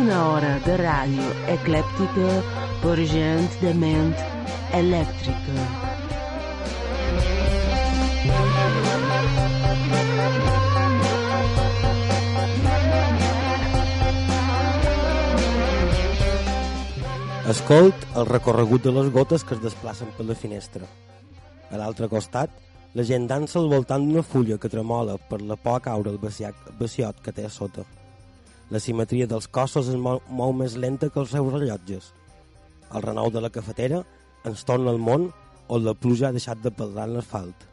Una hora de ràdio eclèptica per gent de ment elèctrica. Escolt el recorregut de les gotes que es desplacen per la finestra. A l'altre costat, la gent dansa al voltant d'una fulla que tremola per la por a caure el baciot que té a sota. La simetria dels cossos es mou, mou més lenta que els seus rellotges. El renou de la cafetera ens torna al món on la pluja ha deixat de pedrar en l'asfalt.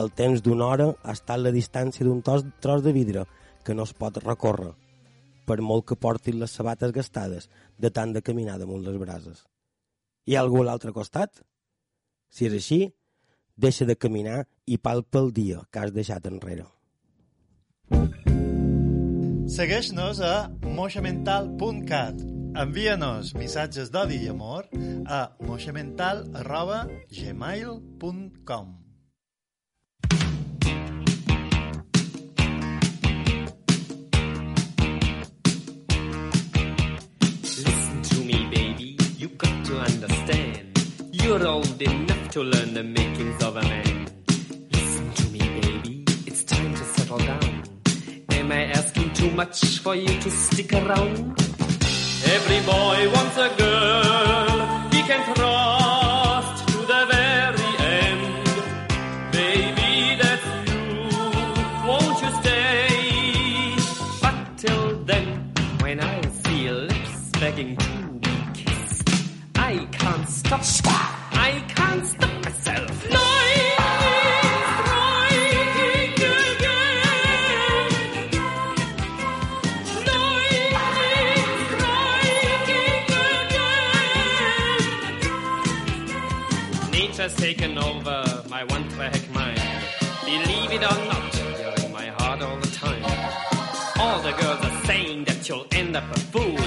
El temps d'una hora ha estat la distància d'un tros de vidre que no es pot recórrer, per molt que portin les sabates gastades de tant de caminar damunt les brases. Hi ha algú a l'altre costat? Si és així, deixa de caminar i palpa el dia que has deixat enrere. Segueix-nos a moixamental.cat. Envia-nos missatges d'odi i amor a moixamental.gmail.com Listen to me, baby. You got to understand. You're old enough to learn the makings of a man. Listen to me, baby. It's time to settle down. Am I asking too much for you to stick around? Every boy wants a girl he can trust to the very end. Baby, that's you. Won't you stay? But till then, when I see lips begging to be kissed, I can't stop. End up a fool.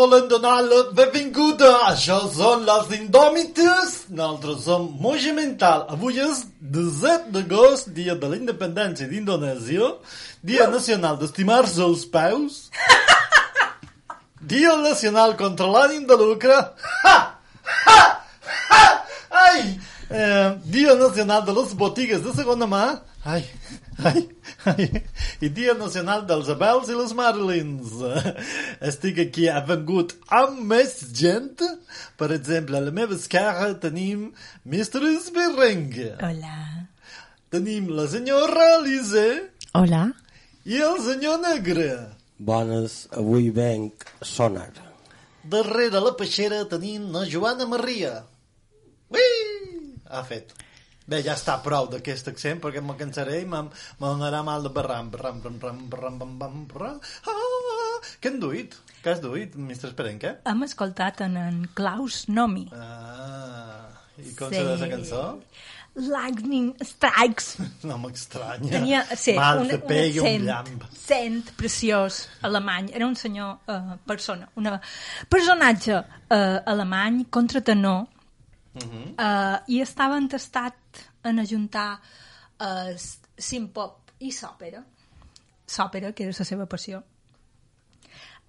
Vos volem donar la benvinguda. Això són les Indòmites. Nosaltres som Moja Mental. Avui és 17 d'agost, dia de la independència d'Indonèsia, dia nacional d'estimar-se els peus, dia nacional contra l'ànim de lucre! Ha! Ha! Eh, dia nacional de les botigues de segona mà, ai, ai, ai, i dia nacional dels Abels i les Marlins. Estic aquí, ha vengut amb més gent. Per exemple, a la meva esquerra tenim Mr. Esberrenga. Hola. Tenim la senyora Elise. Hola. I el senyor Negre. Bones, avui venc sonar. Darrere la peixera tenim la Joana Maria. Ui! Ha fet. Bé, ja està prou d'aquest accent perquè me cansaré i donarà mal de barram. Barram, barram, barram, barram, barram, barram, barram. Ah! Què han duit? Què has duit, Mr. Esperenque? Hem escoltat en, en Klaus Nomi. Ah, i com serà la cançó? Lightning Strikes. No m'estranya. Tenia sí, Mal un, un i un accent, accent preciós alemany. Era un senyor uh, persona, una personatge uh, alemany, contratenor, uh -huh. uh, i estava entestat en ajuntar uh, simpop i sòpera. Sòpera, que era la seva passió.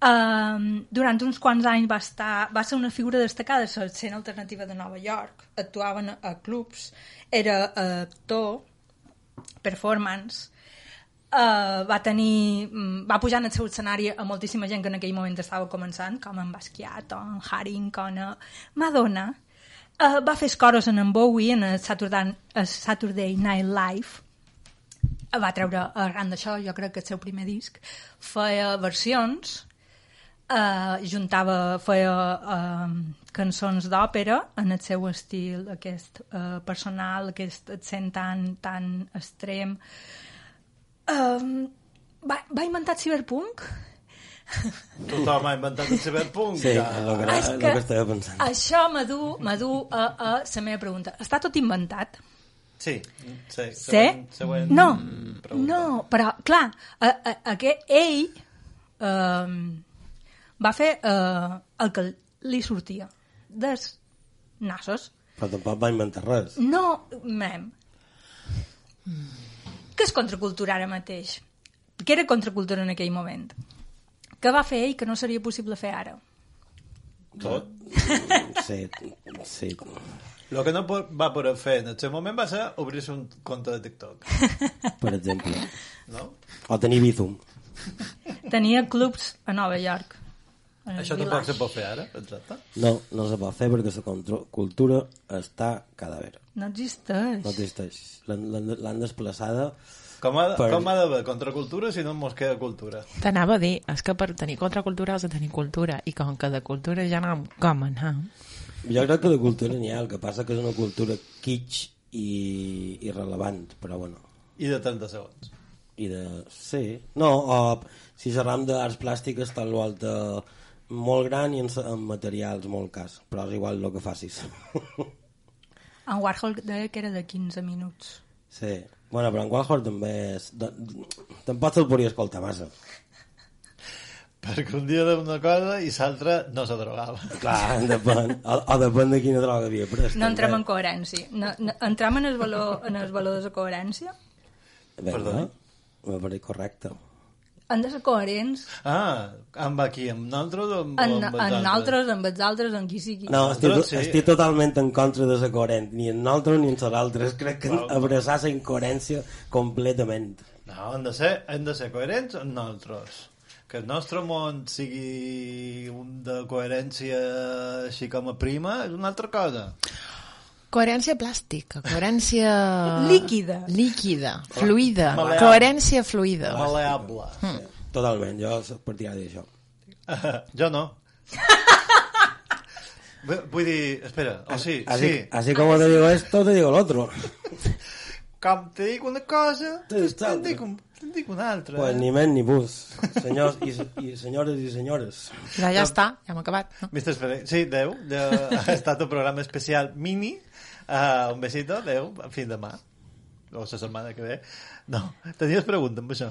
Um, durant uns quants anys va, estar, va ser una figura destacada a l'escena alternativa de Nova York. Actuaven a, clubs, era uh, actor, performance, uh, va tenir mm, va pujar en el seu escenari a moltíssima gent que en aquell moment estava començant, com en Basquiat o en Haring o en Madonna. Uh, va fer escoros en en Bowie en Saturday, Saturday Night Live va treure arran d'això, jo crec que el seu primer disc, feia versions, eh, juntava, feia eh, cançons d'òpera en el seu estil aquest eh, personal, aquest accent tan, tan extrem. Eh, va, va inventar el ciberpunk? Tothom ha inventat el cyberpunk. Sí, el que, Ah, és que que estava pensant. Això m'adu m'adu a, a la meva pregunta. Està tot inventat? Sí, sí. Sí? Següent, següent No, pregunta. no, però, clar, a, a, a que ell eh, va fer eh, el que li sortia dels nassos. Però tampoc va inventar res. No, mem. Què és contracultura ara mateix? Què era contracultura en aquell moment? Què va fer ell que no seria possible fer ara? Tot. Sí, sí. El que no va poder fer en el seu moment va ser obrir-se un compte de TikTok, Per exemple. no? O tenir Bizum. Tenia clubs a Nova York. Això tampoc Village. se pot fer ara, exacte. No, no se pot fer perquè la cultura està cadàver. No existeix. No existeix. L'han desplaçada Com ha, Per- com ha d'haver contracultura si no mos queda cultura? T'anava a dir, és que per tenir contracultura has de tenir cultura, i com que de cultura ja no com anar. Jo crec que de cultura n'hi ha, el que passa que és una cultura kitsch i irrelevant, però bueno. I de 30 segons. I de... Sí. No, o si xerram d'arts plàstiques tal volta molt gran i en, en materials molt cas, però és igual el que facis. En Warhol deia que era de 15 minuts. sí. Bueno, però en Warhol també és... De, tampoc se'l podria escoltar massa. Perquè un dia d'una cosa i l'altre no se drogava. Clar, depèn. O, o depèn de quina droga havia pres. No entrem en coherència. No, no, entrem en el, valor, en el valor de la coherència? Vinga, Perdona? Me pareix correcte. Han de ser coherents Ah, amb aquí, amb nosaltres o amb, en, amb els en altres, amb els altres, en qui sigui. No, estic, sí. estic totalment en contra de ser coherent, ni en nosaltres ni en els altres. Crec que abraçar la incoherència completament. No, hem de ser, hem de ser coherents amb nosaltres. Que el nostre món sigui un de coherència així com a prima és una altra cosa. Coherència plàstica, coherència... Líquida. Líquida, fluida, Maleable. coherència fluida. Maleable. Totalment, jo soc partidari d'això. jo no. Vu- Vull dir, espera, o sí, Así, sí. así como te digo esto, te digo lo otro. Com te dic una cosa, Te l'altra. dic, un, te'n dic una altra. Pues ni men ni bus. Senyors i, i senyores i senyores. Ja, ja està, ja hem acabat. No? Fere... Sí, adeu. De... Ha estat un programa especial mini. Uh, un besito, adeu. Fins demà. O la setmana que ve. No, tenies pregunta amb això.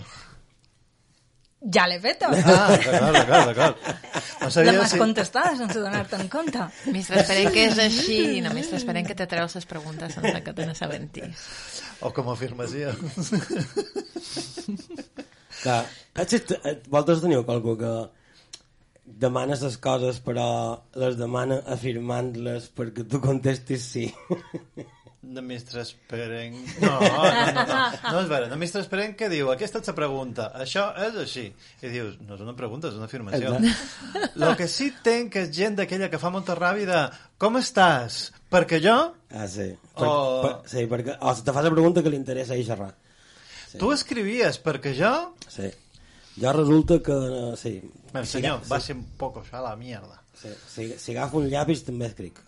Ja l'he feta. Ah, d'acord, d'acord, d'acord. No sabia m'has si... contestat sense donar-te en compte. Mentre esperem que és així, no, mentre esperem que te treus les preguntes sense que te n'assabentis. O com a afirmació. Clar, vosaltres teniu qualcú que demana les coses però les demana afirmant-les perquè tu contestis sí. No Mr. Esperenc... No, no, no, no, no és vera. No Mr. Esperenc que diu, aquesta és la pregunta, això és així. I dius, no és una pregunta, és una afirmació. Lo que sí tenc que és gent d'aquella que fa molta ràbia de com estàs? Perquè jo... Ah, sí. Per, O- per, sí, perquè, o te fa la pregunta que li interessa ell xerrar. Sí. Tu escrivies, perquè jo... Sí. Jo resulta que... eh, Sí. El Si senyor, aga- va ser un poco això a la mierda. Sí, si, si agafo un llapis també escric.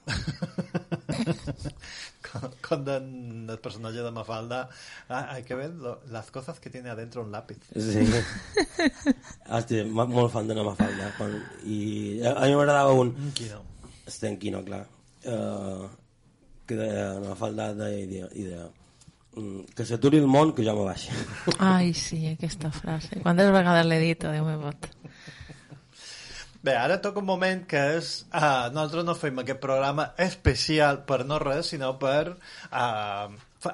con, con el, personaje de Mafalda, ah, hay que ver lo- las cosas que tiene adentro un lápiz. Sí. Hòstia, m- molt fan de la Mafalda. Quan... I a, a mi m'agradava un... Un quino. Estem en quino, clar. Uh, que de la Mafalda de, i de, i de mm, que s'aturi el món, que jo me baixi. Ai, sí, aquesta frase. Quantes vegades l'he dit, Déu meu vot. Bé, ara toca un moment que és... Uh, nosaltres no fem aquest programa especial per no res, sinó per uh,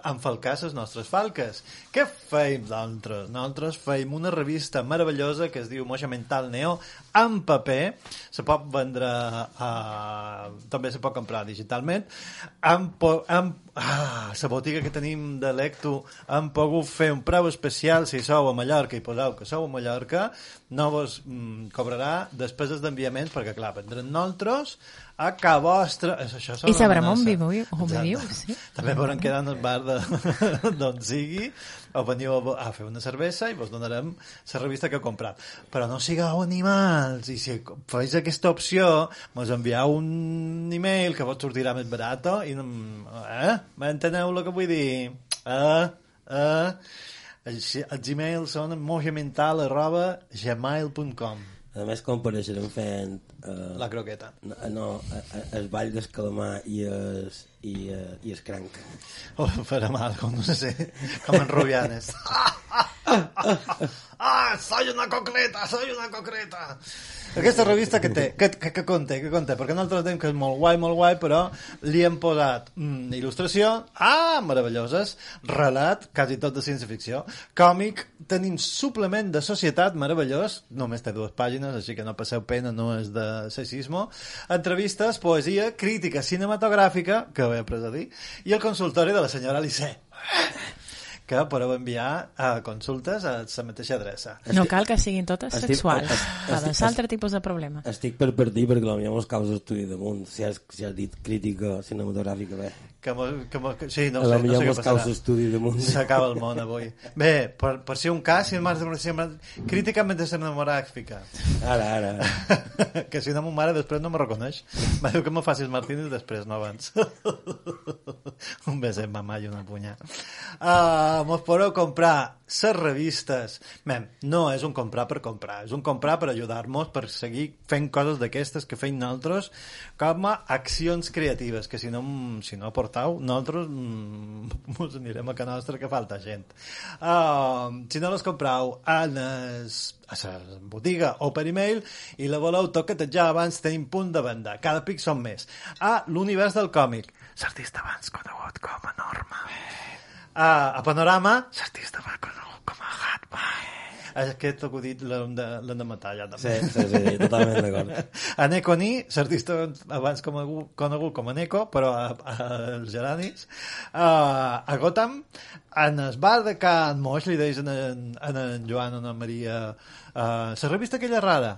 enfalcar les nostres falques. Què feim nosaltres? Nosaltres feim una revista meravellosa que es diu Moixa Mental Neo en paper. Se pot vendre... Uh, també se pot comprar digitalment. Po hem, ah, la botiga que tenim de Lecto hem pogut fer un preu especial si sou a Mallorca i poseu que sou a Mallorca no vos mm, cobrarà despeses d'enviaments perquè clar, vendrem nosaltres a ca vostra és, això I sabrem on viviu, on viviu, sí. també podran quedar en el bar d'on sigui o veniu a, a fer una cervesa i vos donarem la revista que heu comprat però no sigueu animals i si feis aquesta opció mos envieu un email que vos sortirà més barat i no, eh? m'enteneu el que vull dir eh? eh? Els, els emails són mojamental arroba gmail.com A més, compareixerem fent... Uh, la croqueta no, no, eh, eh, el ball del calamar i el, i, uh, i el cranc. Oh, farà mal, com no sé, com en Rubianes. ah, soy una concreta, soy una concreta. Aquesta revista que té, que, que, que conté, que conté, perquè nosaltres tenim que és molt guai, molt guai, però li hem posat mm, il·lustració, ah, meravelloses, relat, quasi tot de ciència-ficció, còmic, tenim suplement de societat meravellós, només té dues pàgines, així que no passeu pena, no és de sexismo, entrevistes, poesia, crítica cinematogràfica, que ho he après a dir, i el consultori de la senyora Alice que podeu enviar a consultes a la mateixa adreça. No cal que siguin totes Estic- sexuals. estic- Ha de ser altre tipus de problema. Estic per partir perquè potser mos causa estudi damunt. Si has, si has dit crítica cinematogràfica, bé. Que, que, que sí, no a sé, lo no millor sé passarà. estudi damunt. S'acaba el món avui. Bé, per, per ser un cas, si m'has de si crítica mentre cinematogràfica. Ara, ara. ara. que si no, ma mare després no me reconeix. Va dir que me facis Martínez després, no abans. un beset, mamà, i una punya. Uh, mos podeu comprar les revistes. Mem, no és un comprar per comprar, és un comprar per ajudar-nos per seguir fent coses d'aquestes que feim nosaltres com a accions creatives, que si no, si no aportau, nosaltres mm, mos anirem a ca nostra que falta gent. Uh, si no les comprau en es, a la botiga o per e-mail i la voleu toquetejar abans tenim punt de venda. Cada pic són més. A l'univers del còmic. L'artista abans conegut com a Norma. A, a Panorama, l'artista va conegut com a Hatman. Aquest acudit l'hem de, l'hem de matar ja també. Sí, sí, sí, totalment d'acord. A Neko Ni, l'artista abans conegut, conegut com a Neko, però a, a, als Geranis. A, a Gotham, en el bar de Can Moix, li deis en, en, en, en Joan o en Maria, la revista aquella rara.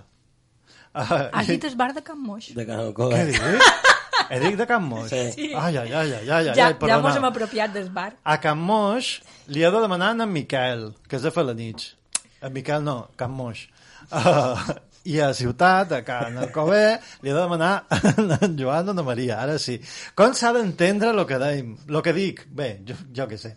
Uh, Has dit el bar de Can Moix? De Can Què Alcover. Dit de Can Moix? Sí. Ai, ai, ai, ai, ai, ai, Ja, ai, ja perdona. mos hem apropiat del bar. A Can Moix li he de demanar a en Miquel, que és de Felanitx. En Miquel no, Can Moix. Uh, I a Ciutat, a Can Alcover, li he de demanar a en Joan o a Maria, ara sí. Com s'ha d'entendre el que, deim, lo que dic? Bé, jo, jo què sé.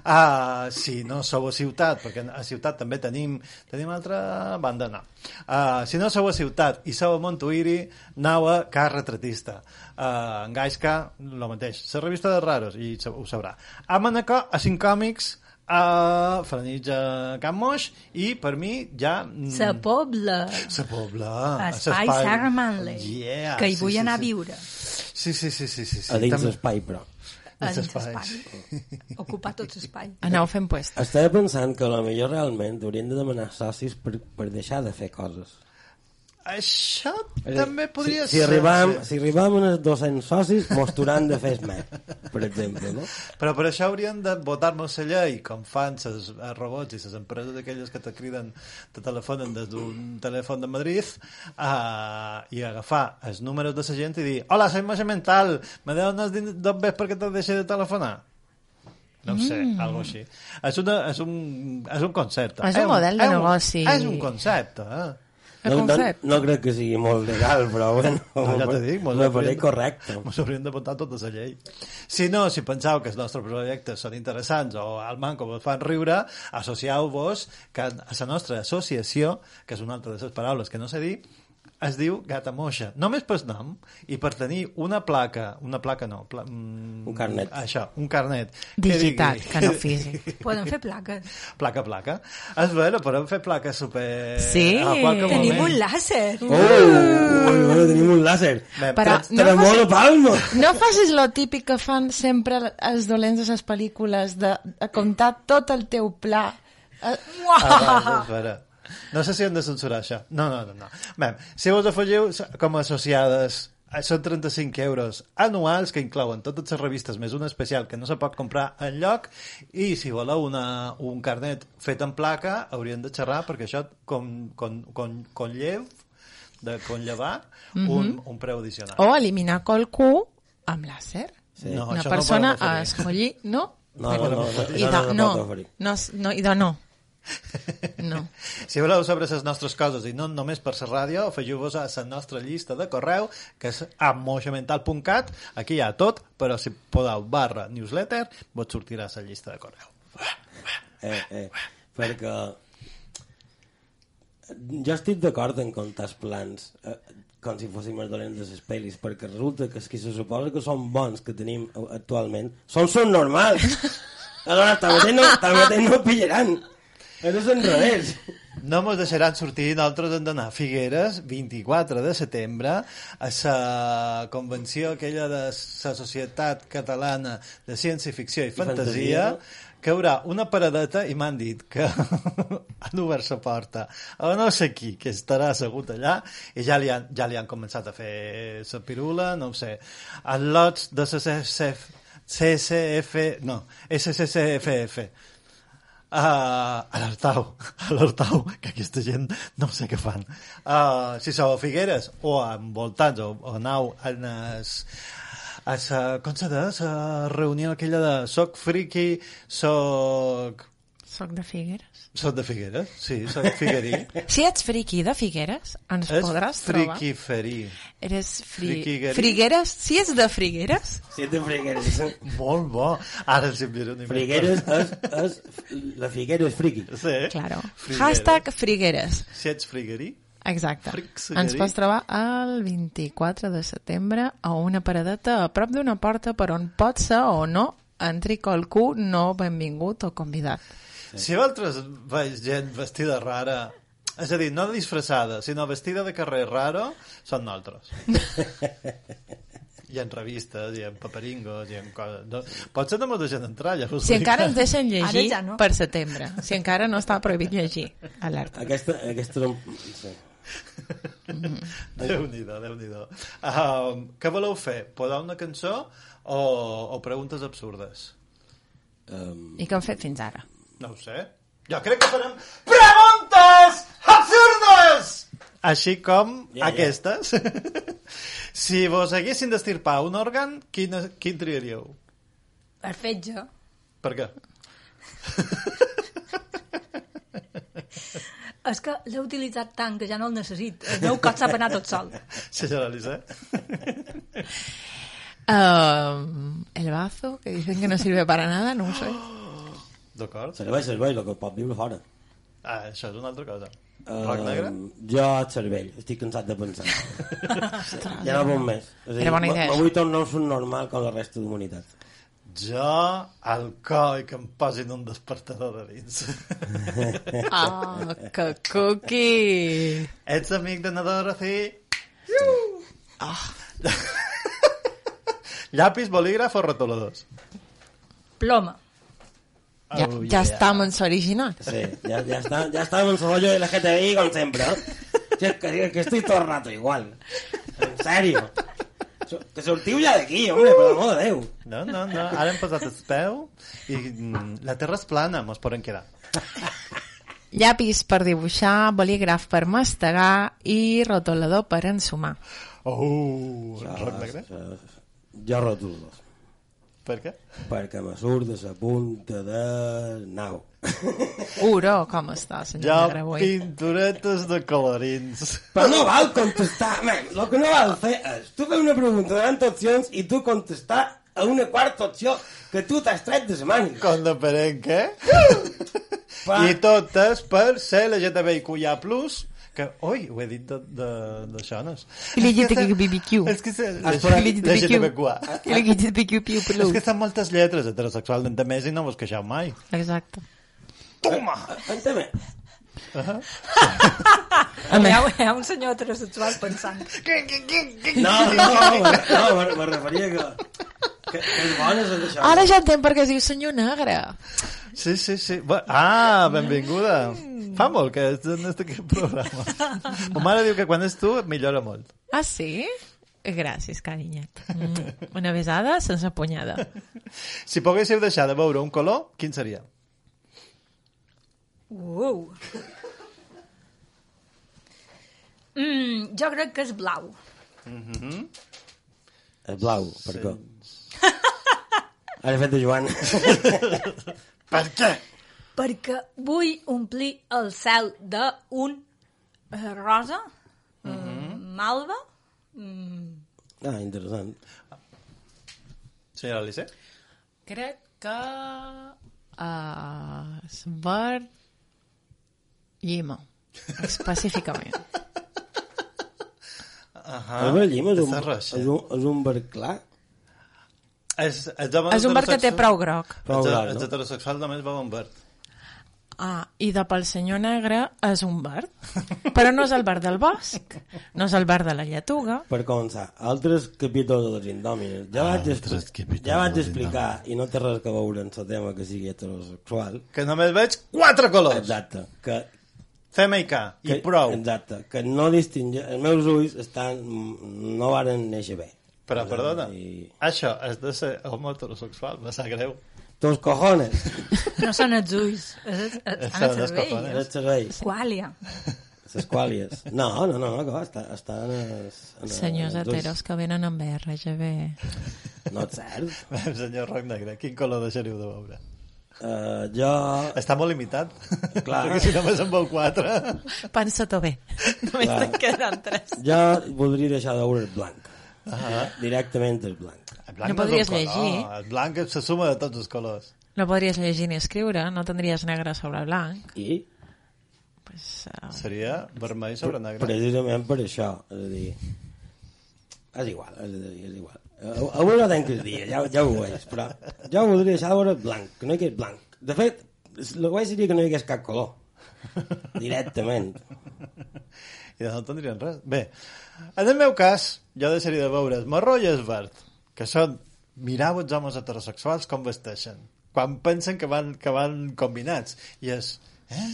Uh, si no sou a Ciutat, perquè a Ciutat també tenim, tenim altra banda, no. Uh, si no sou a Ciutat i sou a Montuïri, aneu a Car Retratista. Uh, en Gaisca, el mateix. La revista de Raros, i ho sabrà. A Manacor, a Cinc Còmics, a Franitx a Can Moix, i per mi ja... mm, La Pobla. Sa Pobla. Espai l'espai- Sarah Manley. Yeah, que hi sí, vull sí, anar sí. a viure. Sí, sí, sí, sí, sí, sí. A dins l'espai, però. A Dins l'espai. Ocupar tot l'espai. Aneu fent puestos. Estava pensant que a lo millor realment haurien de demanar socis per, per deixar de fer coses. Això dir, també podria si, si ser. Arribam, sí. si arribam a uns 200 socis, mos t'hauran de fer més, per exemple, no? Però per això haurien de votar-nos la llei, com fan els robots i les empreses aquelles que te criden, te telefonen des d'un telèfon de Madrid, uh, i agafar els números de la gent i dir hola, soy Moixa Mental, me dones dos ves perquè te deixe de telefonar? No ho sé, mm. algo així. És, una, és, un, és un concepte. És un model de negoci. És un concepte, eh? El No, no, no crec que sigui molt legal, però bueno, No, ja te dic, mos me hauríem- pareix correcte. Mos hauríem d'apuntar tota la llei. Si no, si penseu que els nostres projectes són interessants o al manco vos fan riure, associeu-vos que a la nostra associació, que és una altra de les paraules que no sé dir, es diu Gata Moixa. Només per nom i per tenir una placa, una placa no, pla, mm, Un carnet. Això, un carnet. Digital, digui- que no físic. Poden fer plaques. Placa, placa. És bueno, podem fer plaques super... Sí. qualque Tenim moment. un làser. Oh, oh, oh, tenim un làser. Però no facis, no facis lo típic que fan sempre els dolents de les pel·lícules de, de contar tot el teu pla. Eh, Ah, va, espera. No sé si hem de censurar això. No, no, no. no. Bé, si vos afegiu com a associades eh, són 35 euros anuals que inclouen totes les revistes més una especial que no se pot comprar en lloc i si voleu una, un carnet fet en placa haurien de xerrar perquè això con, con, con, con llev de conllevar un, un preu addicional. O eliminar qualcú amb làser. Sí. No, Una no persona podem a oferir. escollir, no? No, no, no, no, I això de, no, no, no, pot oferir. no, no, i de no. No. Si voleu saber les nostres coses i no només per la ràdio, afegiu-vos a la nostra llista de correu, que és amoixamental.cat. Aquí hi ha tot, però si podeu barra newsletter, vos sortirà la llista de correu. Eh, eh, perquè jo estic d'acord en comptar els plans eh, com si fóssim els dolents de les pel·lis, perquè resulta que els que se suposa que són bons que tenim actualment són són normals. Aleshores, també no, també no pillaran. Això és enrevés. No mos deixaran sortir, nosaltres hem d'anar a Figueres, 24 de setembre, a la convenció aquella de la Societat Catalana de Ciència-Ficció i Fantasia, fantasia. que hi haurà una paradeta i m'han dit que han obert la porta a no sé qui, que estarà assegut allà i ja li han, ja li han començat a fer la pirula, no ho sé en lots de CCF CCF, no, SCCFF Uh, alertau, alertau, que aquesta gent no sé què fan. Uh, si sou a Figueres o envoltats o, o anau en es, a sa, com s'ha de, la reunió aquella de soc friki, soc... Soc de Figueres. Soc de Figueres, sí, soc figuerí. Si ets friqui de Figueres, ens És podràs trobar. friki ferí. Eres fri... Friquiguerí. Frigueres? Si ets de Frigueres, Si ets de Frigueres. Molt bo. Ara els enviaré imatge. Frigueres és, és... La Figuera és friqui. Sí. claro. Frigueres. Hashtag Frigueres. Si ets friguerí, Exacte. Frixeguerí. Ens pots trobar el 24 de setembre a una paradeta a prop d'una porta per on pot ser o no entri qualcú no benvingut o convidat. Si vosaltres veus gent vestida rara, és a dir, no disfressada, sinó vestida de carrer raro, són nosaltres. I en revistes, i en paperingos, i en coses... No, potser no m'ho deixen entrar, ja Si dic. encara ens deixen llegir ja no. per setembre, si encara no està prohibit llegir. Alerta. Aquesta, aquesta un... Sí. Déu-n'hi-do, déu nhi déu um, Què voleu fer? Podar una cançó o, o preguntes absurdes? Um, I què hem fet fins ara? No ho sé. Jo crec que farem preguntes absurdes! Així com ja. aquestes. si vos haguessin d'estirpar un òrgan, quin, quin triaríeu? Per fetge. Per què? És que l'he utilitzat tant que ja no el necessit. El meu cos s'ha anat tot sol. Senyora Lisa? Um, el bazo, que dicen que no sirve para nada, no ho sé. D'acord. serveix, serveix, el que pot viure fora. Ah, això és una altra cosa. Roc negre? Um, jo el cervell, estic cansat de pensar. ja no puc més. És a dir, Era bona idea, M'avui tornar un son normal com la resta de l'humanitat. Jo, al coi, que em posin un despertador de dins. Ah, que cookie! Ets amic de na Dorothy? Ah, Llapis, bolígraf o retoladors? Ploma. Ja, Oh, ja yeah. estem en l'original. Sí, ja, ja, está, ya estamos en su rollo de la GTI con siempre, ¿no? Si es que, que estoy todo el rato igual. En serio. Que sortiu ja d'aquí, hombre, per l'amor de Déu. No, no, no. Ara hem posat el peu i mm, la terra és plana, mos podem quedar. Llapis per dibuixar, bolígraf per mastegar i rotolador per ensumar. Oh, roc negre? Jo roto els dos. Per què? perquè me surt de la punta de nau. Uro, com està, senyor Ja Negre, avui? pinturetes de colorins. Però no val contestar, men, el que no val fer és, tu fes una pregunta donant opcions i tu contestar a una quarta opció que tu t'has tret de la màniga. Com de parent, què? Pa. I tot és per ser LGTBIQIA+, que, oi, ho he dit de, de, de xones. LGTBIQ. És que Espera, LGTBIQA. LGTBIQ+. És que estan moltes lletres heterosexual d'en més i no vos queixeu mai. Exacte. Toma! Entame. A Hi ha, hi ha un senyor heterosexual pensant No, no, no, no, me, me referia que, que, que és bona la d'això. ara ja entenc per què es diu senyor Negre. Sí, sí, sí. Ah, benvinguda. Fa molt que és en aquest programa. Ma mare diu que quan és tu millora molt. Ah, sí? Gràcies, carinyet. Mm. Una besada sense punyada. Si poguéssiu deixar de veure un color, quin seria? Uau. Mm, jo crec que és blau. És blau, per què? Ara he fet de Joan. Per què? Perquè vull omplir el cel d'un eh, rosa, mm malva, mm, Ah, interessant. Senyora Alice? Crec que... Uh, verd llima, específicament. Ah, el verd llima és un, és un, és un verd clar. És, els homes és un verd que té prou groc. Prou groc, els no? heterosexuals només veuen verd. Ah, i de pel senyor negre és un verd. Però no és el verd del bosc, no és el verd de la lletuga. Per començar, altres capítols de les indòmines. Ja vaig, expli capítols ja vaig explicar, i no té res que veure amb el tema que sigui heterosexual. Que només veig quatre colors. Exacte. Que, M i K. I que, prou. Exacte. Que no distingir... Els meus ulls estan, no varen néixer bé. Però, perdona, I... això és de ser home heterosexual, me sap greu. Tus cojones. no són els ulls, és, és, Són el els cervell. cojones. Els serveis. Quàlia. Les quàlies. No, no, no, no, està, està en els, en Senyors en els ulls. heteros que venen amb RGB. No és cert. Senyor Roc Negre, quin color deixaríeu de veure? Uh, jo... Està molt limitat. Clar. Perquè si només en veu quatre... Pensa-t'ho bé. Només Clar. te'n queden tres. Jo voldria deixar de veure el blanc. Ah. Directament el blanc. El blanc No podries llegir. El blanc és la suma de tots els colors. No podries llegir ni escriure, no tindries negre sobre blanc. I Pues, uh, Seria vermell sobre negre. precisament per això, és a dir... És igual, és a dir, és igual. Avui no tenc el dia, ja, ja ho veig, però jo voldria deixar de veure blanc, que no hi hagués blanc. De fet, el guai seria que no hi hagués cap color. Directament. I no tindrien res. Bé, en el meu cas, jo deixaria de veure el marró i el verd, que són mirau els homes heterosexuals com vesteixen, quan pensen que van, que van combinats. I és, eh?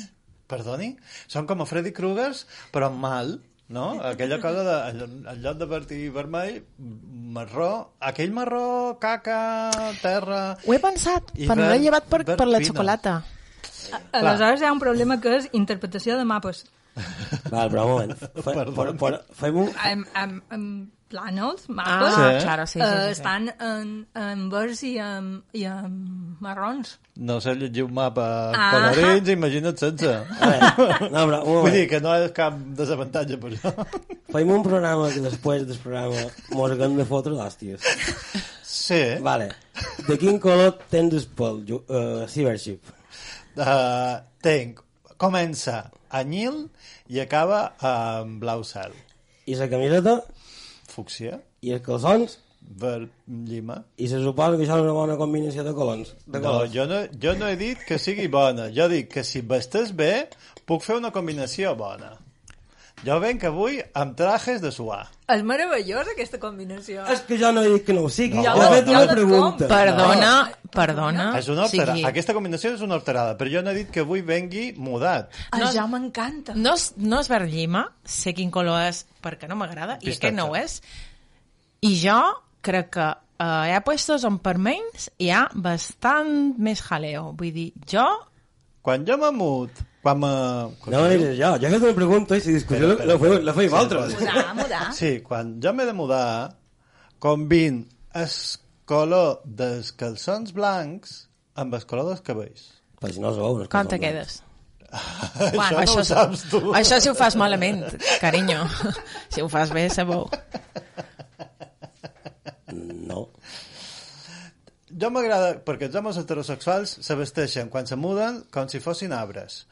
Perdoni? Són com a Freddy Kruegers, però mal, no? Aquella cosa de, en lloc- de verd i vermell, marró, aquell marró, caca, terra... ho he pensat, però no l'he llevat per, per la xocolata. Aleshores hi ha un problema que és interpretació de mapes. Val, però un moment. Fe, Perdó. per, per, fem un... En, en, en plànols, Ah, mapes, Sí. claro, sí, sí, eh, sí, sí. estan en, en verds i en, i en marrons. No sé llegir un mapa Ah. colorins, imagina't sense. A veure, no, però Vull dir que no és cap desavantatge per això. Fem un programa que després del programa mos haguem de fotre d'hòsties. Sí. Vale. De quin color tens el pèl, uh, Cybership? Uh, tenc, comença anyil i acaba amb blau cel. I la camiseta? Fúcsia, I els calçons? verd llima. I se suposa que això és una bona combinació de colors. De No, colors. jo no, jo no he dit que sigui bona. Jo dic que si vestes bé, puc fer una combinació bona. Jo venc avui amb trajes de suar. És meravellós, aquesta combinació. És que jo no he dit que no ho sigui. No, Jo he fet jo una pregunta. Perdona, perdona. és una o sigui, horterada. Aquesta combinació és una horterada, però jo no he dit que avui vengui mudat. No, No- ja m'encanta. No és, no és verd llima, sé quin color és perquè no m'agrada, i aquest no ho és. I jo crec que eh, hi ha puestos on per menys hi ha bastant més jaleo. Vull dir, jo... Quan jo m'amut, quan me... No ho diré jo. Jo he fet una pregunta i si discussió la, feu, la feim altres. Mudar, mudar. Sí, quan jo m'he de mudar, combin el color dels calçons blancs amb el color dels cabells. Pues no es veu. no Com te veu. quedes? Bueno, això no ho saps tu. Això si ho fas malament, carinyo. Si ho fas bé, sabeu. No. Jo m'agrada, perquè els homes heterosexuals se vesteixen quan se muden com si fossin arbres.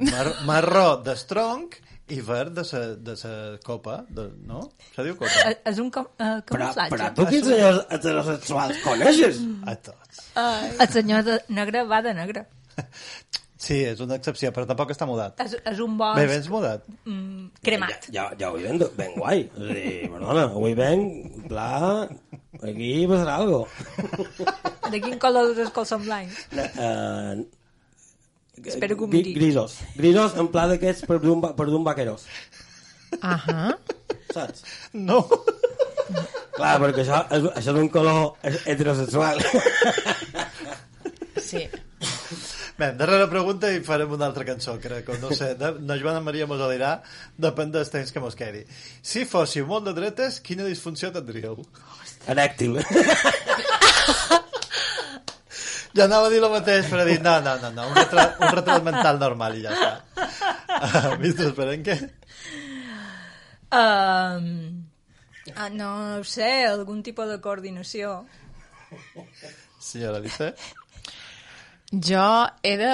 Mar marró d'estronc i verd de sa, de sa copa, de, no? Se diu copa? Eh, És un com, uh, Però, camuflatge. però tu quins senyors heterosexuals coneixes? A tots. El senyor de negre va de negre. Sí, és una excepció, però tampoc està mudat. És, és un bosc Bé, vens mudat. mm, cremat. Ja, ja avui ben, ben guai. És a dir, perdona, avui ben, pla, aquí passarà algo. De quin color és el són blancs? Uh, Espero que ho miri. Grisos. Grisos en pla d'aquests per d'un per d'un vaqueros. Ahà. Saps? No. Clar, perquè això, és, això és un color heterosexual. Sí. Bé, darrera pregunta i farem una altra cançó, crec. O no sé, de, Joana Maria mos ho dirà, depèn dels temps que mos quedi. Si fóssiu molt de dretes, quina disfunció tindríeu? Erèctil. Ja anava a dir el mateix, però he dit, no, no, no, no un, retrat, un retrat mental normal i ja està. Uh, Mister Esperenque? Um, ah, no ho sé, algun tipus de coordinació. Senyora Alice? Jo he de,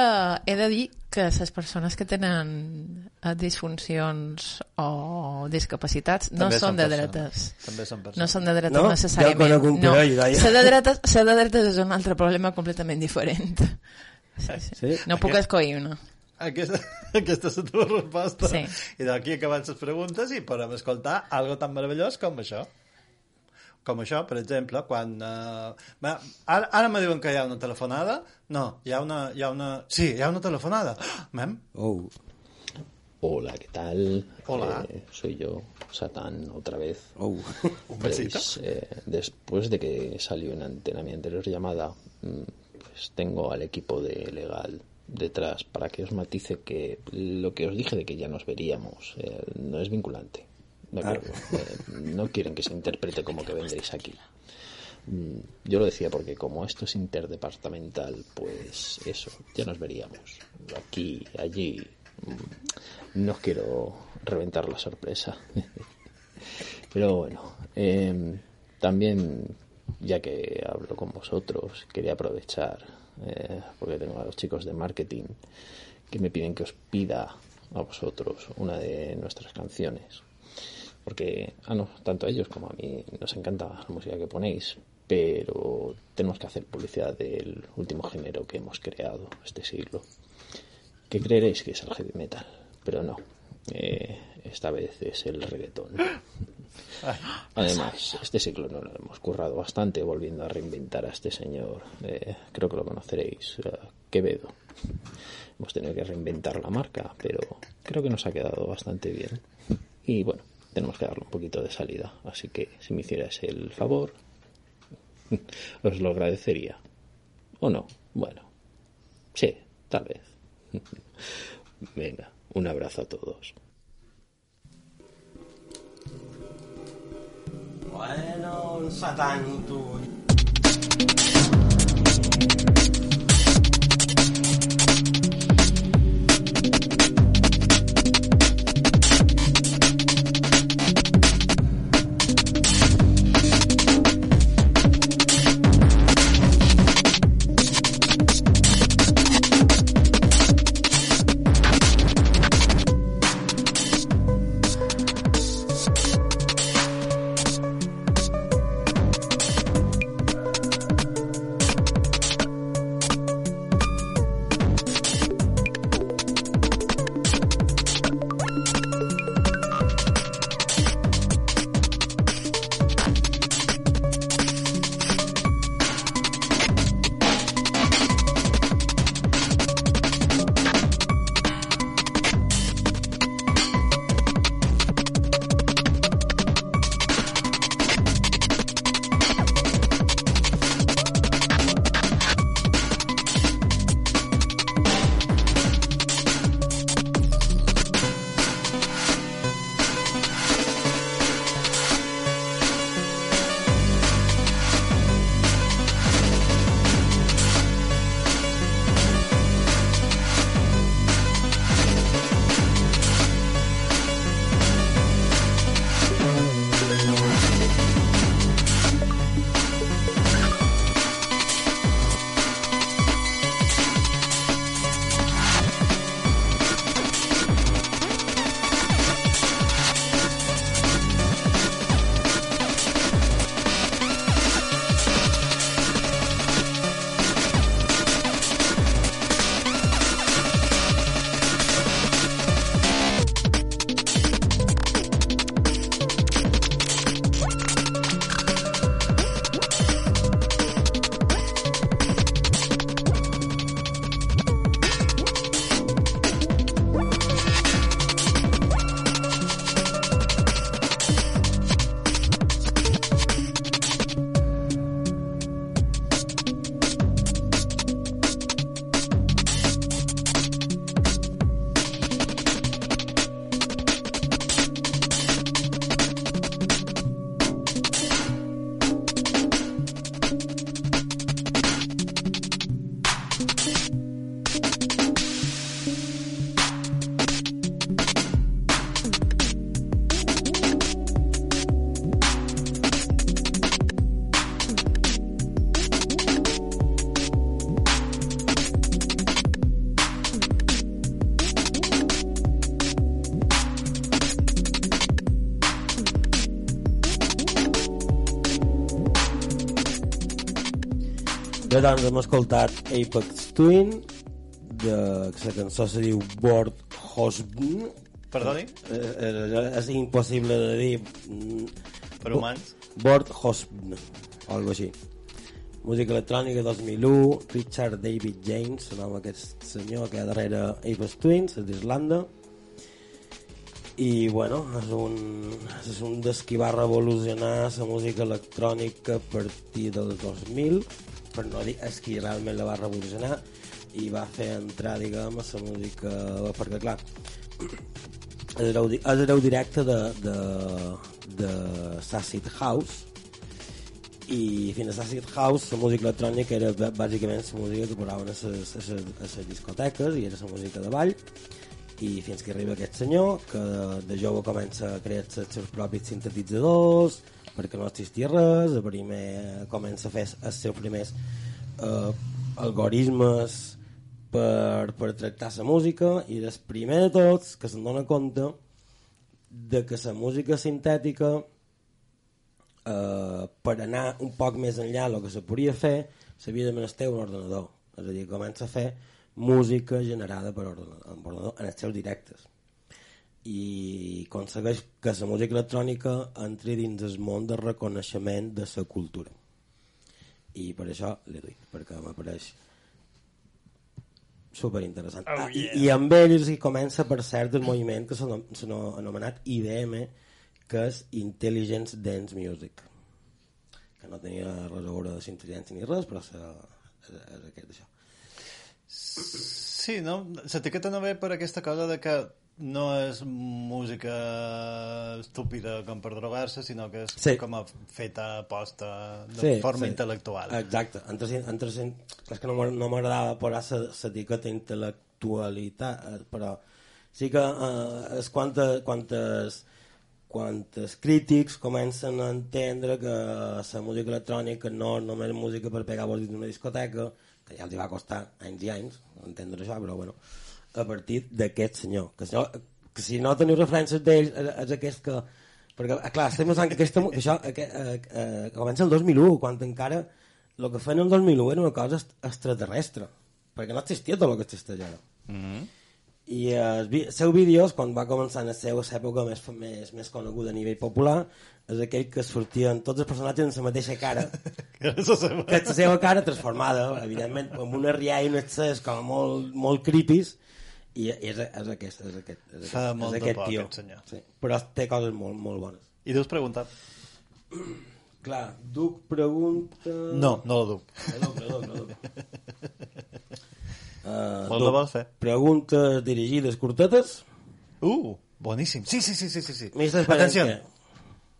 he de dir que les persones que tenen eh, disfuncions o discapacitats no També són de persones. dretes. També són persones. No són de dretes No? necessàriament. Un no. parell. Ser de dretes, ser de dretes és un altre problema completament diferent. Sí, sí. Sí? No puc escollir una. Aquesta, aquesta és la teva resposta. Sí. I d'aquí acabant les preguntes i podem escoltar algo tan meravellós com això. Com això, per exemple, quan... Uh, va, ara, ara me diuen que hi ha una telefonada. No, hi ha una... Hi ha una... Sí, hi ha una telefonada. Ah, Mem? Oh. Hola, ¿qué tal? Hola. Eh, soy yo, Satán, otra vez. Oh. Un besito. Pues, eh, después de que salió en antena mi anterior llamada, mm, pues tengo al equipo de legal detrás para que os matice que lo que os dije de que ya nos veríamos eh, no es vinculante. Eh, no quieren que se interprete como que vendréis aquí. Mm, Yo lo decía porque como esto es interdepartamental, pues eso, ya nos veríamos. Aquí, allí. mm, No os quiero reventar la sorpresa. Pero bueno, eh, también, ya que hablo con vosotros, quería aprovechar, eh, porque tengo a los chicos de marketing que me piden que os pida a vosotros una de nuestras canciones. Porque ah, no, tanto a ellos como a mí nos encanta la música que ponéis, pero tenemos que hacer publicidad del último género que hemos creado este siglo. Que creeréis que es el heavy metal, pero no. Eh, esta vez es el reggaetón. Además, este siglo no lo hemos currado bastante volviendo a reinventar a este señor. Eh, creo que lo conoceréis, eh, Quevedo. Hemos tenido que reinventar la marca, pero creo que nos ha quedado bastante bien. Y bueno, tenemos que darle un poquito de salida. Así que si me hicierais el favor, os lo agradecería. ¿O no? Bueno, sí, tal vez. Venga, un abrazo a todos. Bueno, doncs hem escoltat Apex Twin, de, que la cançó se diu Board Hosbn. Perdoni? Eh, eh, és impossible de dir. mm, Per humans. Board Hosbn, o algo així. Música electrònica 2001, Richard David James, el nom aquest senyor que hi ha darrere Apex Twins, és d'Irlanda. I, bueno, és un, és un dels qui va revolucionar la música electrònica a partir del 2000, per no dir és qui realment la va revolucionar i va fer entrar, diguem, la música... perquè, clar, és el directe de, de, de Sacid House i fins a Sacid House la música electrònica era bàsicament la música que posaven a les, a les discoteques i era la música de ball i fins que arriba aquest senyor que de jove comença a crear els seus propis sintetitzadors perquè no existia res, a primer comença a fer els seus primers eh, algoritmes per, per tractar la música i des primer de tots que se'n dona compte de que la música sintètica eh, per anar un poc més enllà del que se podia fer s'havia de menester un ordenador. És a dir, comença a fer música generada per ordenador, amb ordenador en els seus directes i aconsegueix que la música electrònica entri dins el món de reconeixement de la cultura i per això l'he duit perquè m'apareix super interessant Oh, ah, i, yeah. i amb ells hi comença per cert el moviment que s'ha anomenat IDM que és Intelligence Dance Music que no tenia res a veure de intel·ligència ni res però és, és, és aquest això Sí, no? L'etiqueta no ve per aquesta cosa de que no és música estúpida com per drogar-se, sinó que és Sí. com a feta posta de Sí, forma sí. intel·lectual. Exacte. Entre, entre, és que no m'agra- no m'agradava posar l'etiqueta intel·lectualitat, eh, però sí que eh, és quantes, quantes, quantes crítics comencen a entendre que la música electrònica no és només música per pegar vols d'una discoteca, que ja els hi va costar anys i anys entendre això, però bueno, a partir d'aquest senyor. Que, senyor, que si no teniu referències d'ell, és, és aquest que... Perquè, eh, clar, estem pensant que aquesta, que això que, eh, eh, comença el 2001, quan encara el que feien el 2001 era una cosa est- extraterrestre, perquè no existia tot el que existeix ara. Mm -hmm. I eh, seus vídeos, quan va començar en la seva època més, més, més coneguda a nivell popular, és aquell que sortien tots els personatges amb la mateixa cara, que és la seva cara transformada, evidentment, amb una rialla i un excés com molt, molt creepies, i és, és aquest, és aquest, és aquest, Fa molt és de aquest por, tio. aquest senyor. Sí. Però té coses molt, molt bones. I deus preguntat? Clar, Duc pregunta... No, no la duc. No, no, no, no. Uh, Vols la vols fer? Preguntes dirigides curtetes. Uh, boníssim. Sí, sí, sí, sí, sí. sí. Ministre Atenció. Esperenque.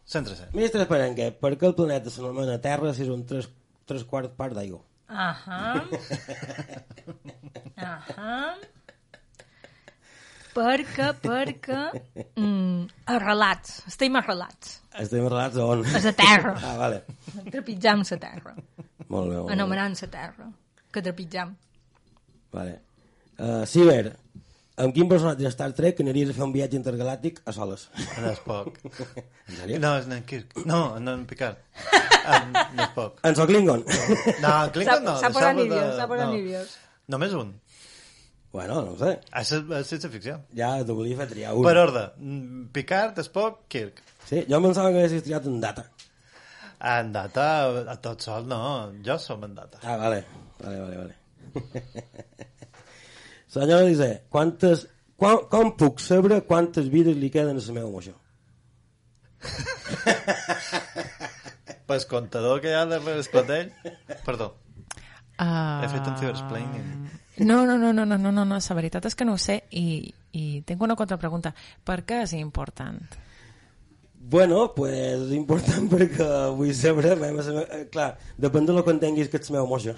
Centra-se. Ministre Esperenque, per què el planeta s'anomena Terra si és un tres, tres quarts part d'aigua? Ahà. Ahà. Perquè, perquè... Mm, arrelats. Estem arrelats. Estem arrelats a on? A la terra. Ah, vale. Trepitjam la terra. Molt bé, molt bé. Anomenant la terra. Que trepitjam. Vale. Uh, Ciber, amb quin personatge de Star Trek aniries a fer un viatge intergalàctic a soles? En Spock. En sèrio? No, és en Kirk. No, en en Picard. En, en Spock. En soc Klingon? No, en Clinton no. S'ha posat níveos, s'ha posat no. níveos. Només un. Bueno, no ho sé. És, és ciència ficció. Ja t'ho volia fer triar un. Per ordre. Mm, Picard, Spock, Kirk. Sí, jo em pensava que haguessis triat en data. En data, a tot sol, no. Jo som en data. Ah, vale. Vale, vale, vale. Senyora Elisè, quantes... Quan, com puc saber quantes vides li queden a la meva moixó? Pues contador que hi ha darrere el clatell... Perdó, Uh, he fet un cibersplaining. No, no, no, no, no, no, no, no, la veritat és que no ho sé i, i tinc una contrapregunta. Per què és important? Bueno, pues és important perquè vull saber... Eh, clar, depèn de lo que entenguis que ets meva moixa.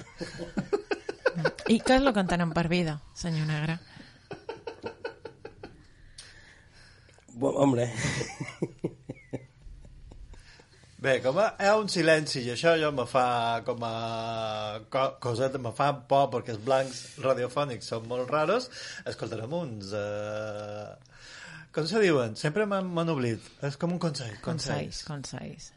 I què és el que entenen per vida, senyor Negre? Bo, hombre, Bé, com a, hi ha un silenci i això jo me fa com a co coseta, me fa por perquè els blancs radiofònics són molt raros. Escoltarem uns... Eh... Com se diuen? Sempre m'han oblit. És com un consell. Consells, consells.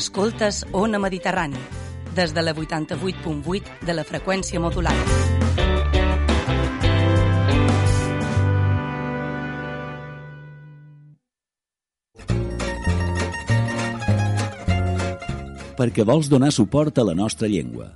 Escoltes Ona Mediterrani des de la 88.8 de la freqüència modulada. Perquè vols donar suport a la nostra llengua,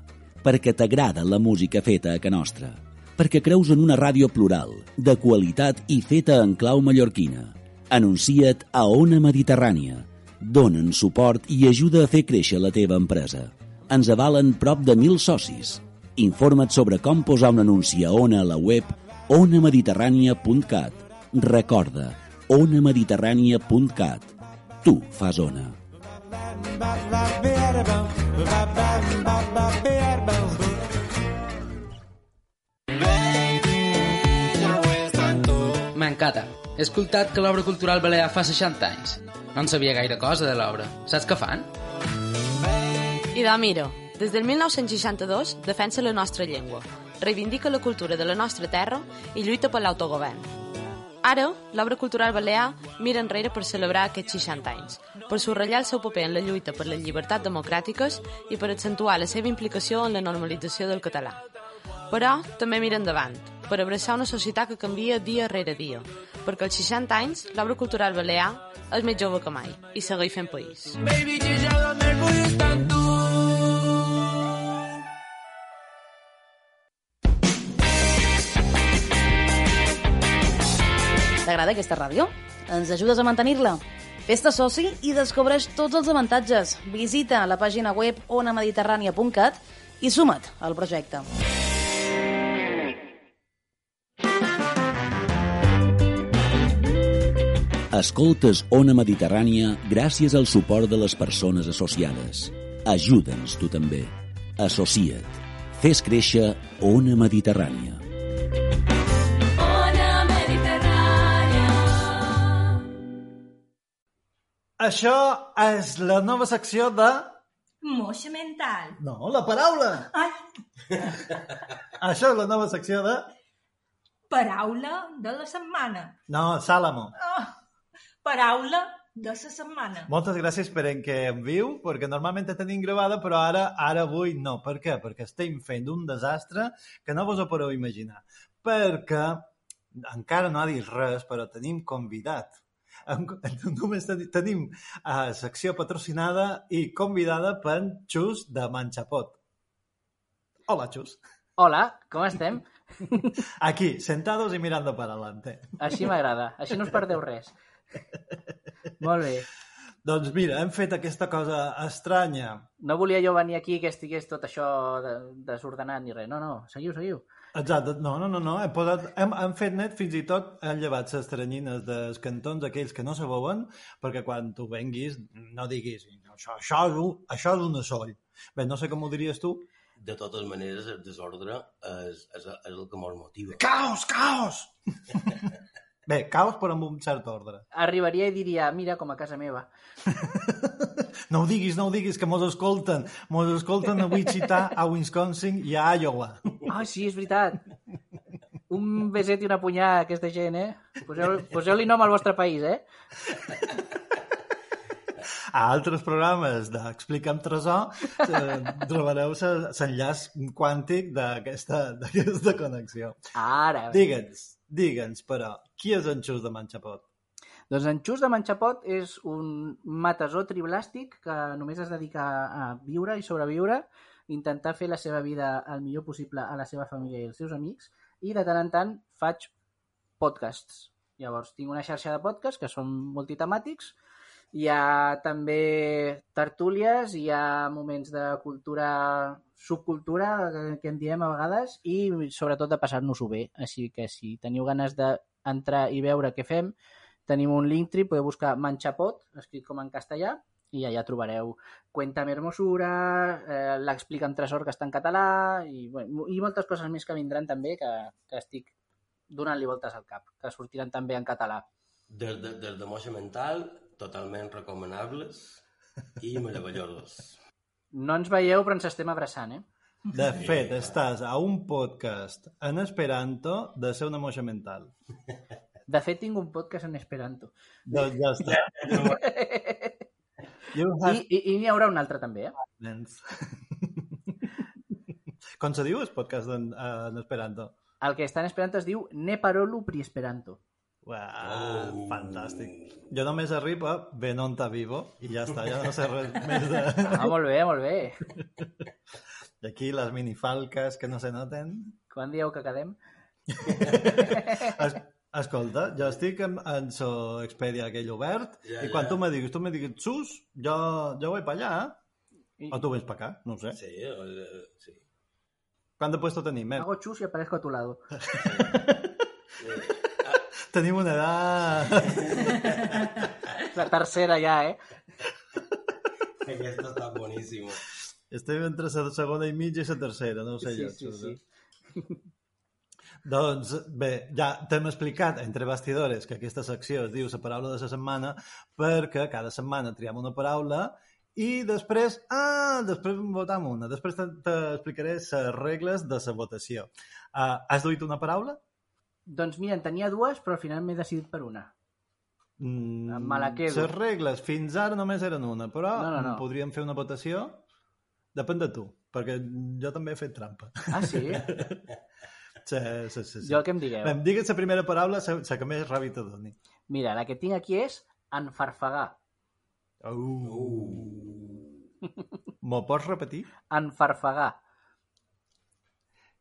perquè t'agrada la música feta a ca nostra, perquè creus en una ràdio plural, de qualitat i feta en clau mallorquina. Anuncia't a Ona Mediterrània. Donen suport i ajuda a fer créixer la teva empresa. Ens avalen prop de mil socis. Informa't sobre com posar un anunci a Ona a la web onamediterrània.cat. Recorda, onamediterrània.cat. Tu fas Ona. M'encanta. He escoltat que l'obra cultural balear fa 60 anys. No en sabia gaire cosa de l'obra. Saps què fan? I de mira, des del 1962 defensa la nostra llengua, reivindica la cultura de la nostra terra i lluita per l'autogovern. Ara, l'obra cultural balear mira enrere per celebrar aquests 60 anys, per subratllar el seu paper en la lluita per les llibertats democràtiques i per accentuar la seva implicació en la normalització del català. Però també mira endavant, per abraçar una societat que canvia dia rere dia, perquè als 60 anys l'obra cultural balear és més jove que mai i segueix fent país. Baby. T'agrada aquesta ràdio? Ens ajudes a mantenir-la? Fes-te soci i descobreix tots els avantatges. Visita la pàgina web onamediterrània.cat i suma't al projecte. Escoltes Ona Mediterrània gràcies al suport de les persones associades. Ajuda'ns tu també. Associa't. Fes créixer Ona Mediterrània. Això és la nova secció de... Moixa mental. No, la paraula. Ai, Això és la nova secció de... paraula de la setmana. No, Sàlamo. Oh, paraula de la setmana. Moltes gràcies per en què em viu, perquè normalment te tenim gravada, però ara ara avui no. Per què? Perquè estem fent un desastre que no vos ho podeu imaginar. Perquè encara no ha dit res, però tenim convidat. Només teni- tenim uh, secció patrocinada i convidada per Xus de Manxapot. Hola, Xus. Hola, com estem? Aquí, sentados y mirando para adelante. Així m'agrada, així no us perdeu res. Molt bé. Doncs mira, hem fet aquesta cosa estranya. No volia jo venir aquí que estigués tot això de, desordenat ni res. No, no, seguiu, seguiu. Exacte, no, no, no, no. Hem, posat, hem, hem fet net fins i tot, hem llevat les teranyines dels cantons aquells que no se veuen, perquè quan tu venguis no diguis això, això, és un, això és un assoll. Bé, no sé com ho diries tu. De totes maneres, el desordre és, és, és el que mos motiva. Caos, caos! Bé, caos però amb un cert ordre. Arribaria i diria, mira, com a casa meva. No ho diguis, no ho diguis, que mos escolten. Mos escolten a Wichita, a Wisconsin i a Iowa. Ah, sí, és veritat. Un beset i una punyà a aquesta gent, eh? Poseu-li poseu nom al vostre país, eh? a altres programes d'Explica'm Tresor eh, trobareu l'enllaç quàntic d'aquesta connexió. Ara. Digue'ns, digue'ns, però, qui és en Xus de Manxapot? Doncs en Xus de Manxapot és un matasó triblàstic que només es dedica a viure i sobreviure, intentar fer la seva vida el millor possible a la seva família i als seus amics, i de tant en tant faig podcasts. Llavors, tinc una xarxa de podcasts que són multitemàtics, hi ha també tertúlies, hi ha moments de cultura, subcultura, que en diem a vegades, i sobretot de passar-nos-ho bé. Així que si teniu ganes d'entrar i veure què fem, tenim un Linktree, podeu buscar Manxapot, escrit com en castellà, i allà trobareu Cuéntame Hermosura, eh, l'Explica en Tresor, que està en català, i, bueno, i moltes coses més que vindran també, que, que estic donant-li voltes al cap, que sortiran també en català. Des de, des de moixa mental, totalment recomanables i meravellosos. No ens veieu, però ens estem abraçant, eh? De fet, estàs a un podcast en esperanto de ser una moixa mental. De fet, tinc un podcast en Esperanto. Doncs ja està. You I, have i, i n'hi haurà un altre també, eh? Nens. Com se diu el podcast en, en Esperanto? El que estan esperant es diu Ne parolu pri Esperanto. Uau, oh. fantàstic. Jo només arribo a Venonta Vivo i ja està, ja no sé res més de... Ah, molt bé, molt bé. I aquí les minifalques que no se noten. Quan dieu que quedem? Es, escolta, jo estic en, en so Expedia aquell obert Ja, i quan ja. tu me diguis, tu me diguis, sus, jo, jo vull pa allà, I... o tu vens pa acá, no ho sé. Sí, eh, sí. De puesto tenim? Eh? Hago chus y aparezco a tu lado. Tenim una edat... La tercera ja, eh? Aquesta està boníssima. Estem entre la segona i mitja i la tercera, no ho sé Sí, jo. sí, sí. Doncs bé, ja t'hem explicat entre bastidores que aquesta secció es diu la paraula de la setmana perquè cada setmana triem una paraula i després, ah, després votam una. Després te- t'explicaré les regles de la votació. Uh, has duit una paraula? Doncs mira, en tenia dues, però al final m'he decidit per una. Mm, Me la quedo. Les regles fins ara només eren una, però No, no, no. podríem fer una votació? Depèn de tu, perquè jo també he fet trampa. Ah, sí? sí, sí, sí, sí. Jo el que em digueu. Bé, digues la primera paraula, la, que més ràbia te doni. Mira, la que tinc aquí és enfarfagar. Uh. M'ho pots repetir? Enfarfagar.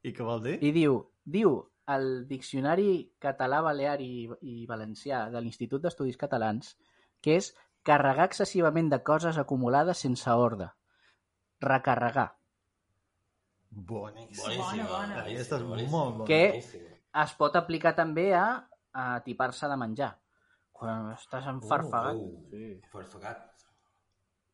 I què vol dir? I diu, diu el Diccionari Català, Balear i, i Valencià de l'Institut d'Estudis Catalans que és carregar excessivament de coses acumulades sense ordre. Recarregar. Boníssim. Boníssima, bona. Aquesta és boníssima, molt bona. Que boníssima. es pot aplicar també a, a tipar-se de menjar. Quan estàs enfarfagat. Uh, uh, farfegat.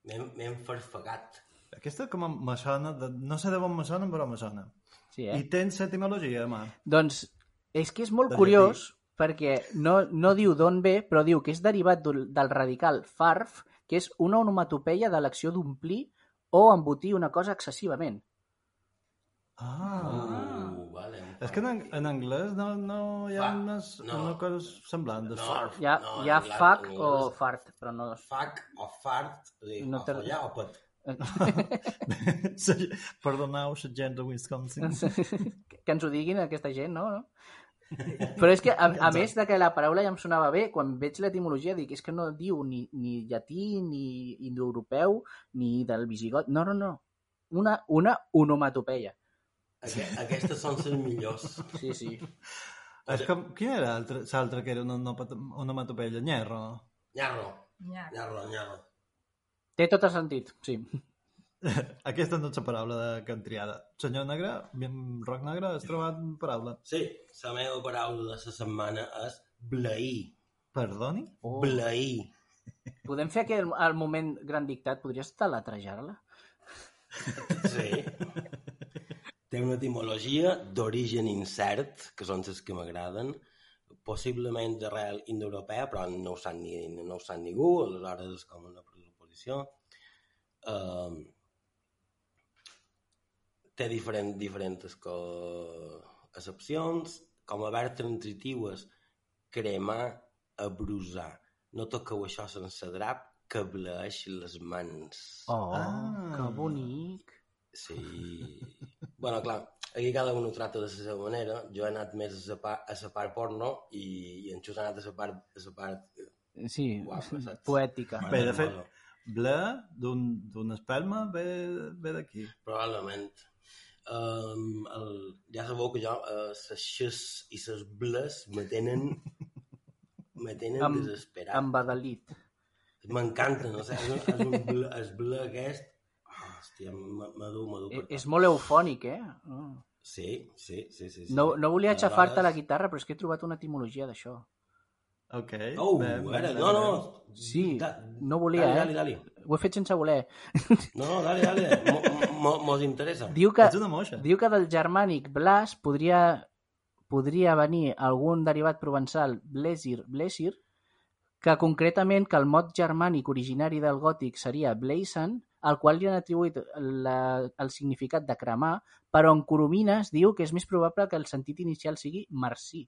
M'he m'he enfarfegat. Aquesta com a me sona, de, no sé de on me sona, però me sona. Sí, I eh? tens etimologia, mà. Doncs és que és molt Del curiós perquè no, no diu d'on ve, però diu que és derivat del, del radical farf, que és una onomatopeia de l'acció d'omplir o embotir una cosa excessivament. Ah. Uh, vale. És que en, en anglès no, no hi ha Fa- unes, no. una cosa semblant de No. farf. Hi ha, No, hi ha en fuck anglès- o fart, però no... Fac o fart, dir, No o te- follar o pet. Sí, Perdoneu la gent de Wisconsin. que ens ho diguin aquesta gent, no? no? Però és que, a, a més de que la paraula ja em sonava bé, quan veig l'etimologia dic, és que no diu ni, ni llatí, ni indoeuropeu, ni del visigot. No, no, no. Una, una onomatopeia. Aqu aquestes són les millors. Sí, sí. És com, quin era l'altre que era una onomat- onomatopeia? Nyerro? Nyarro. nyarro, nyarro. Té tot el sentit, sí. Aquesta no és la paraula de que hem triada. Senyor Negre, bien, Roc Negre, has trobat paraula? Sí, la meva paraula de la setmana és bleir. Perdoni? Oh. Bleir. Podem fer que al, al moment gran dictat podries teletrejar-la? Sí. Té una etimologia d'origen incert, que són les que m'agraden, possiblement d'arrel indoeuropea, però no ho sap, ni, no ho sap ningú, aleshores és com una presuposició. Um, té diferent, diferents co... accepcions, com a verb transitiu és cremar, abrusar. No toqueu això sense drap, que bleeix les mans. Oh, Ah. que bonic. Sí. bueno, clar, aquí cada un ho trata de la seva manera. Jo he anat més a la part, a la part porno i, i en Xus ha anat a la part, a la part Sí, Guapa, saps? poètica. Bé, de fet, ble d'un espelma ve, ve d'aquí. probablement. Um, el, ja sabeu que jo uh, les xes i les bles me tenen me tenen Amb- desesperat. Embadalit. M'encanta, no sé, és, un- és un ble, és ble aquest... Hòstia, m'adu, m'adu. Eh, És molt eufònic, eh? Oh. Sí, sí, sí, sí. sí. No, no volia aixafar-te la guitarra, però és que he trobat una etimologia d'això. Ok. Oh, bé, ara, no, no. Sí, Da- no volia, dale, eh? dale, dale. Ho he fet sense voler. No, no, dale, dale. Mo- mo- Mos interessa. Diu que, Ets una moixa. diu que del germànic blas podria, podria venir algun derivat provençal blesir, blesir, que concretament que el mot germànic originari del gòtic seria bleisen, al qual li han atribuït la, el significat de cremar, però en Coromines diu que és més probable que el sentit inicial sigui marcí.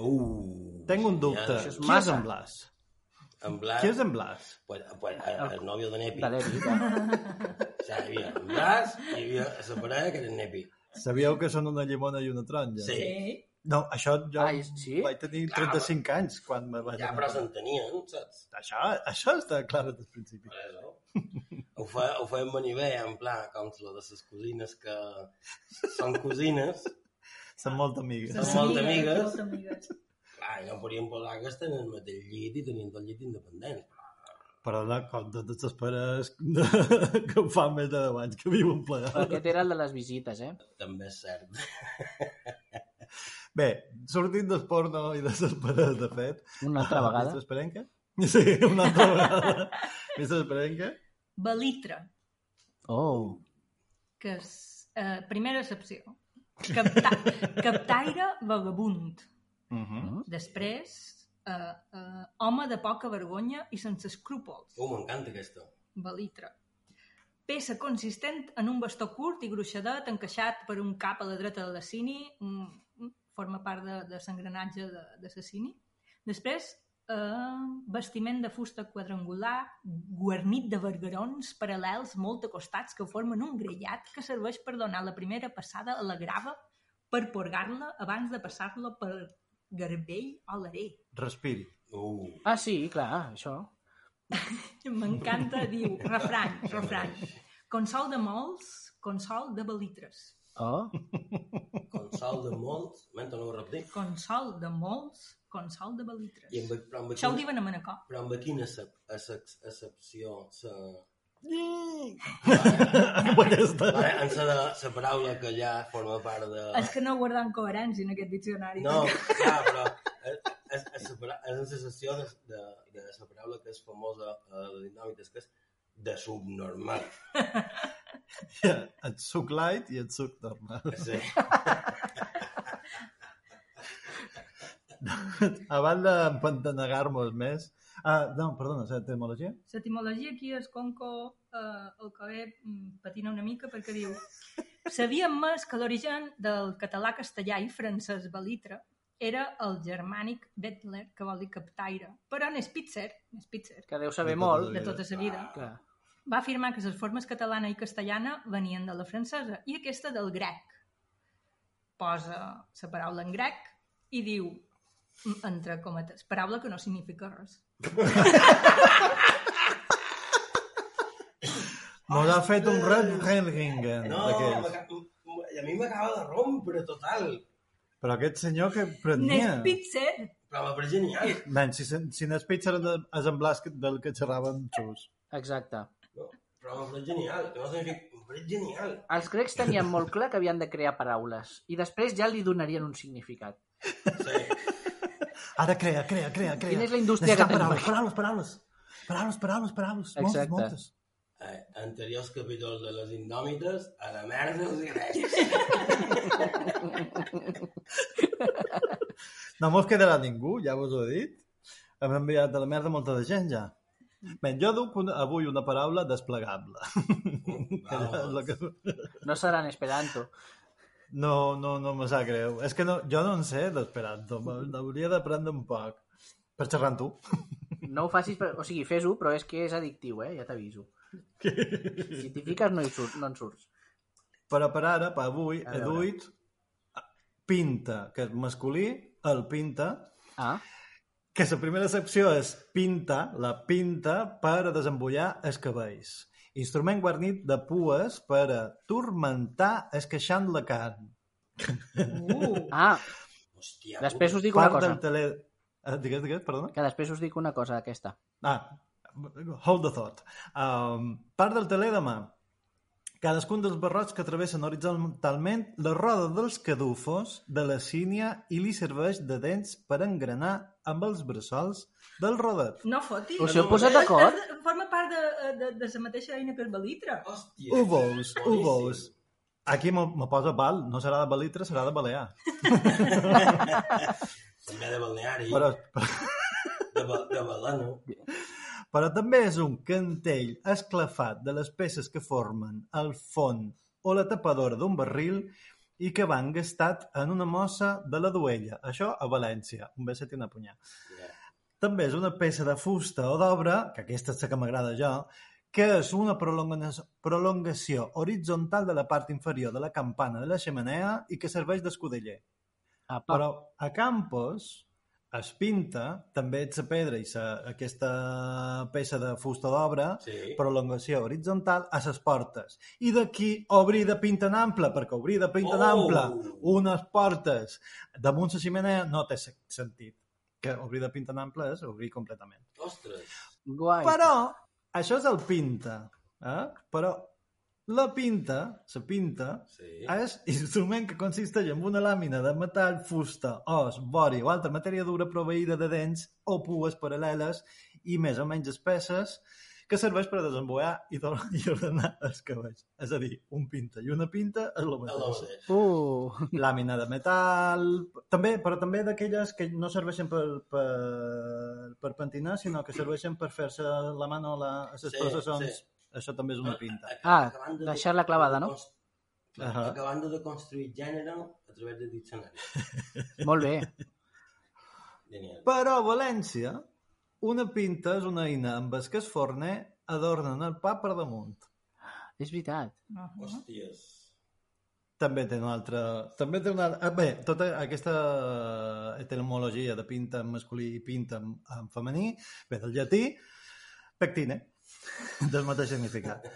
Uh, Tenc un dubte. És Qui és en Blas? En Blas... Qui és en Blas? Pues, pues, el, el nòvio de Nepi. De l'Epi, O sigui, hi havia en Blas i hi havia la parella que era en Nepi. Sabíeu que són una llimona i una taronja? Sí. No, això jo Ai, sí? vaig tenir Clar, 35 anys quan me vaig... Ja, però s'entenien, saps? Això, això està clar des del principi. Això. Ho, fe, ho feien venir bé, en pla, com lo de les cosines que són cosines, Són molt amigues. són molt amigues. Molt amigues. Clar, i no podien posar que estan en el mateix llit i tenien tot el llit independent. Però de compte de les pares de... que fa més de 10 anys que viuen plegats. Aquest era el de les visites, eh? També és cert. Bé, sortint del porno i de les pares, de fet... Una altra vegada. Mestre Esperenca? Sí, una altra vegada. Mestre Esperenca? Balitra, Oh. que és eh, primera excepció. Capta captaire vagabund. Uh -huh. Després, eh, eh, home de poca vergonya i sense escrúpols. Oh, m'encanta aquesta. Balitra. Peça consistent en un bastó curt i gruixadet encaixat per un cap a la dreta de la cini, mm, mm, forma part de, de l'engranatge de, de la cini. Després, eh, vestiment de fusta quadrangular, guarnit de vergarons paral·lels molt acostats que formen un grellat que serveix per donar la primera passada a la grava per porgar-la abans de passar-la per garbell o l'arer. Respiri. Uh. Ah, sí, clar, això. M'encanta, diu, refrany, refrany. Consol de molts, consol de balitres. Oh. Consol de molts... Menta, no ho repetir. Consol de molts, consol de balitres. I amb, però amb Això ho diuen a Manacor. Però amb quina acep- acep- accepció se... Vale, en la, de, la paraula que ja forma part de... És que no guarden coherència en aquest diccionari. No, clar, però és, és, és, la és sensació de, de, de la paraula que és famosa a les dinàmites, que és de subnormal. Et suc light i et suc normal. Sí. Abans d'empantanegar-nos més... Ah, no, perdona, l'etimologia? L'etimologia aquí és Conco eh, el que mm, patina una mica perquè diu sabíem més que l'origen del català, castellà i francès balitre era el germànic Bettler, que vol dir captaire. Però en Spitzer, en Spitzer Que deu saber De molt. de tota la vida, Clar. va afirmar que les formes catalana i castellana venien de la francesa i aquesta del grec. Posa la paraula en grec i diu, entre cometes, paraula que no significa res. Mos ha fet un red Helgingen. No, a mi m'acaba de rompre total. Però aquest senyor que prenia... Spitzer Però pareix genial. Ben, si, si Nespitzer és en Blas que- del que xerràvem xus. Exacte. No, però pareix genial. Que no significa... Pareix genial. Els grecs tenien molt clar que havien de crear paraules i després ja li donarien un significat. Sí. Ara crea, crea, crea, crea. Quina és la indústria que Necessitem tenim? paraules, paraules, paraules. Paraules, paraules, paraules. Moltes, Exacte. moltes. Eh, anteriors capítols de les indòmites, a la merda els grecs. No mos quedarà ningú, ja vos ho he dit. Hem enviat a la merda molta de gent ja. Ben, jo duc una, avui una paraula desplegable. Que la que... No serà en esperanto. No, no, no me sap greu. És que no, jo no en sé d'esperanto. Hauria d'aprendre un poc. Per xerrar amb tu. No ho facis, per... o sigui, fes-ho, però és que és addictiu, eh? Ja t'aviso. Si t'hi fiques no, hi surt, no en surts. Però per ara, per avui, A he veure. duit pinta, que és masculí, el pinta, Ah, que la primera secció és pinta, la pinta per a desembullar els cabells. Instrument guarnit de pues per a turmentar esqueixant la carn. Uh, ah Hòstia, després us dic una cosa. tele... Eh, digues, digues, perdona? Que després us dic una cosa d'aquesta. Ah, hold the thought. Um, part del teler demà. Cadascun dels barrots que travessen horitzontalment la roda dels cadufos de la sínia i li serveix de dents per engranar amb els bressols del rodet. no fotis. Us heu posat d'acord? Forma part de, de, de la mateixa eina que el balitre. Hòstia. Ho veus, ho veus. Aquí me, me posa val, no serà de Balitre, serà de Balear. També de balneari, Però, de, ba- de balano. però també és un cantell esclafat de les peces que formen el font o la tapadora d'un barril i que van gastat en una mossa de la duella. Això a València, un beset i una punyà. també és una peça de fusta o d'obra, que aquesta és la que m'agrada jo, que és una prolonga- prolongació horitzontal de la part inferior de la campana de la xemenea i que serveix d'escudeller. Apa. Però a Campos es pinta també la pedra i sa, aquesta peça de fusta d'obra, Sí. prolongació horitzontal, a les portes. I d'aquí obrir de pinta en ample, perquè obrir de pinta en Oh! ample unes portes damunt la ximenea no té se- sentit. Que obrir de pinta en ample és obrir completament. Ostres! Guai. Però això és el pinta, eh? Però la pinta, la pinta, Sí. és instrument que consisteix en una làmina de metall, fusta, os, vori o altra matèria dura proveïda de dents o pues paral·leles i més o menys espesses que serveix per desemboiar i, do- i ordenar els cabells. És a dir, un pinta i una pinta és el mateix. Uh. Làmina de metal, també, però també d'aquelles que no serveixen per, per, per pentinar, sinó que serveixen per fer-se la mano a, la, a les Sí, processons. sí. Això també és una pinta. Ah, de- deixar-la clavada, no? Clar, Ahà. Acabant de construir gènere a través del diccionari. Molt bé. Genial. Però a València, una pinta és una eina amb el que es forner adornen el pa per damunt. És veritat. Hòsties. També té una altra... També té una... ah, Bé, tota aquesta etimologia de pinta en masculí i pinta en, en femení ve del llatí pectine, del mateix significat.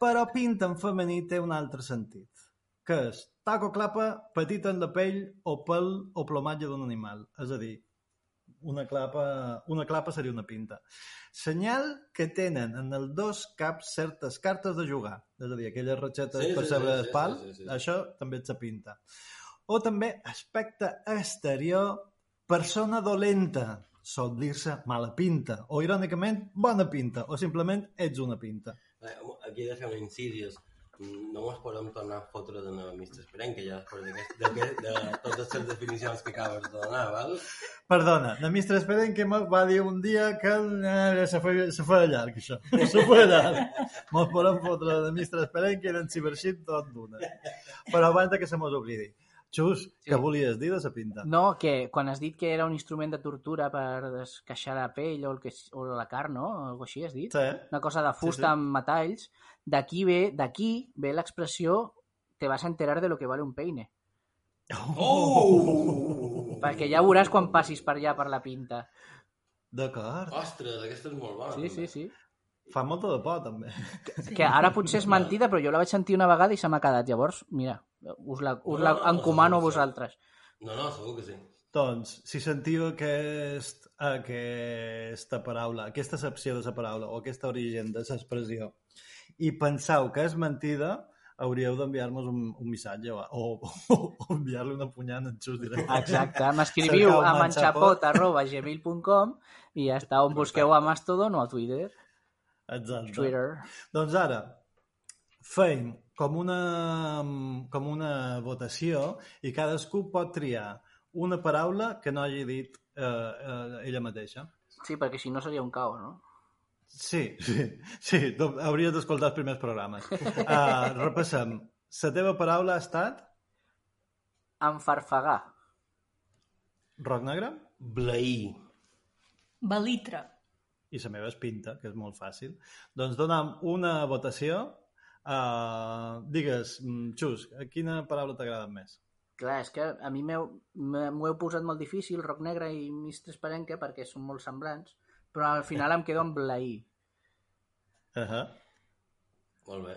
Però pinta en femení té un altre sentit, que és taco clapa petita en la pell o pèl o plomatge d'un animal. És a dir, una clapa, una clapa seria una pinta. Senyal que tenen en els dos caps certes cartes de jugar. És a dir, aquelles ratxetes Sí, per sí, saber sí, el sí, pal, sí, sí, sí. això també et se pinta. O també aspecte exterior, persona dolenta, sol dir-se mala pinta, o irònicament bona pinta, o simplement ets una pinta. Eh, Aquí he de fer un. No ens podem tornar a fotre de la Mr. Esperenca ja després d'aquest- d'aquest- de totes les definicions que acabes de donar, val? Perdona, la Esperen que va dir un dia que eh, se, feia, se feia llarg, això. Se feia llarg. Mos podem fotre la ministra Esperen que era en ciberxit tot d'una. Però abans de que se mos oblidi. Xus, sí. què volies dir de sa pinta? No, que quan has dit que era un instrument de tortura per descaixar la pell o, el que, o la carn, no? Algo així has dit? Sí. Una cosa de fusta Sí, sí. amb metalls. D'aquí ve, d'aquí ve l'expressió te vas a enterar de lo que vale un peine. Oh! Perquè ja veuràs quan passis per allà per la pinta. D'acord. Ostres, aquesta és molt bona. Sí, sí, sí. Fa molta de por, també. Que ara potser és mentida, però jo la vaig sentir una vegada i se m'ha quedat. Llavors, mira, us la, us la No, no, no, encomano a vosaltres. No, no, segur que sí. Doncs, si sentiu aquest, aquesta paraula, aquesta excepció de la paraula o aquest origen de l'expressió i penseu que és mentida, hauríeu d'enviar-nos un, un missatge o, o, o enviar-li una punyada en xus directe. Exacte, m'escriviu a manxapot. manxapot.gmail.com i ja està, on busqueu a Mastodon o a Twitter. Exacte. Twitter. Doncs ara, feim com una, com una votació i cadascú pot triar una paraula que no hagi dit eh, eh, ella mateixa. Sí, perquè si no seria un caos, no? Sí, sí, sí, hauries d'escoltar els primers programes. Uh, repassem. La teva paraula ha estat Enfarfagar. roc negre Blaí. Balitre. i la meva és pinta, que és molt fàcil. Doncs donam una votació. Uh, digues, mm, Xus, quina paraula t'agrada més? Clar, és que a mi m'ho heu posat molt difícil, Roc Negre i Mistres Parenque, perquè són molt semblants, però al final em quedo amb Blaí. Uh -huh. Molt bé.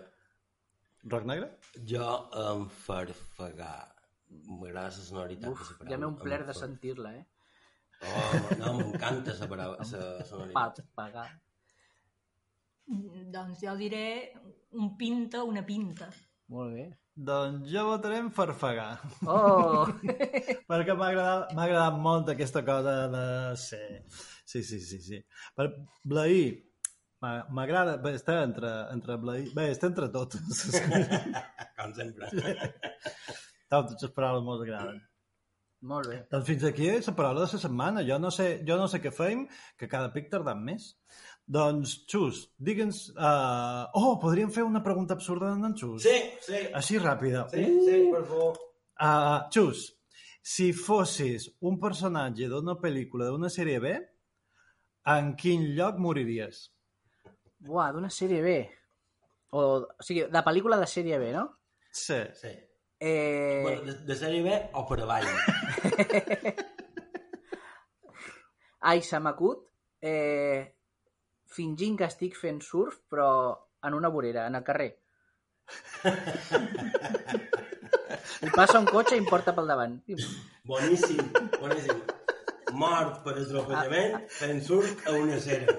Roc negre? Jo em farfagar. M'agrada la sonoritat Uf, ja m'he omplert de sentir-la, eh? Oh, no, m'encanta la sonoritat. Pagar. Doncs jo diré un pinta, una pinta. Molt bé. Doncs jo votaré en farfagar. Oh! Perquè m'ha agradat, agradat molt aquesta cosa de ser... Sí, sí, sí, sí. Per Blaí, m'a- m'agrada... Bé, està entre, entre Blaí... Bé, està entre totes. Com sempre. Totes les paraules molt agraden. Molt bé. Doncs fins aquí és la paraula de la setmana. Jo no sé, jo no sé què feim, que cada pic tardam més. Doncs, Xus, digue'ns... Uh... Oh, podríem fer una pregunta absurda d'en Xus? Sí, sí. Així ràpida. Sí, sí, per favor. Uh, Xus, si fossis un personatge d'una pel·lícula d'una sèrie B, En quin lloc moriries? Buah, d'una sèrie B. O, o sigui, de pel·lícula de sèrie B, no? Sí. Sí. Eh... Bueno, de, de sèrie B o per avall. Ai, se m'acut eh, fingint que estic fent surf, però en una vorera, en el carrer. I passa un cotxe i em porta pel davant. Boníssim, boníssim. Mort per atropellament fent surf a una cera.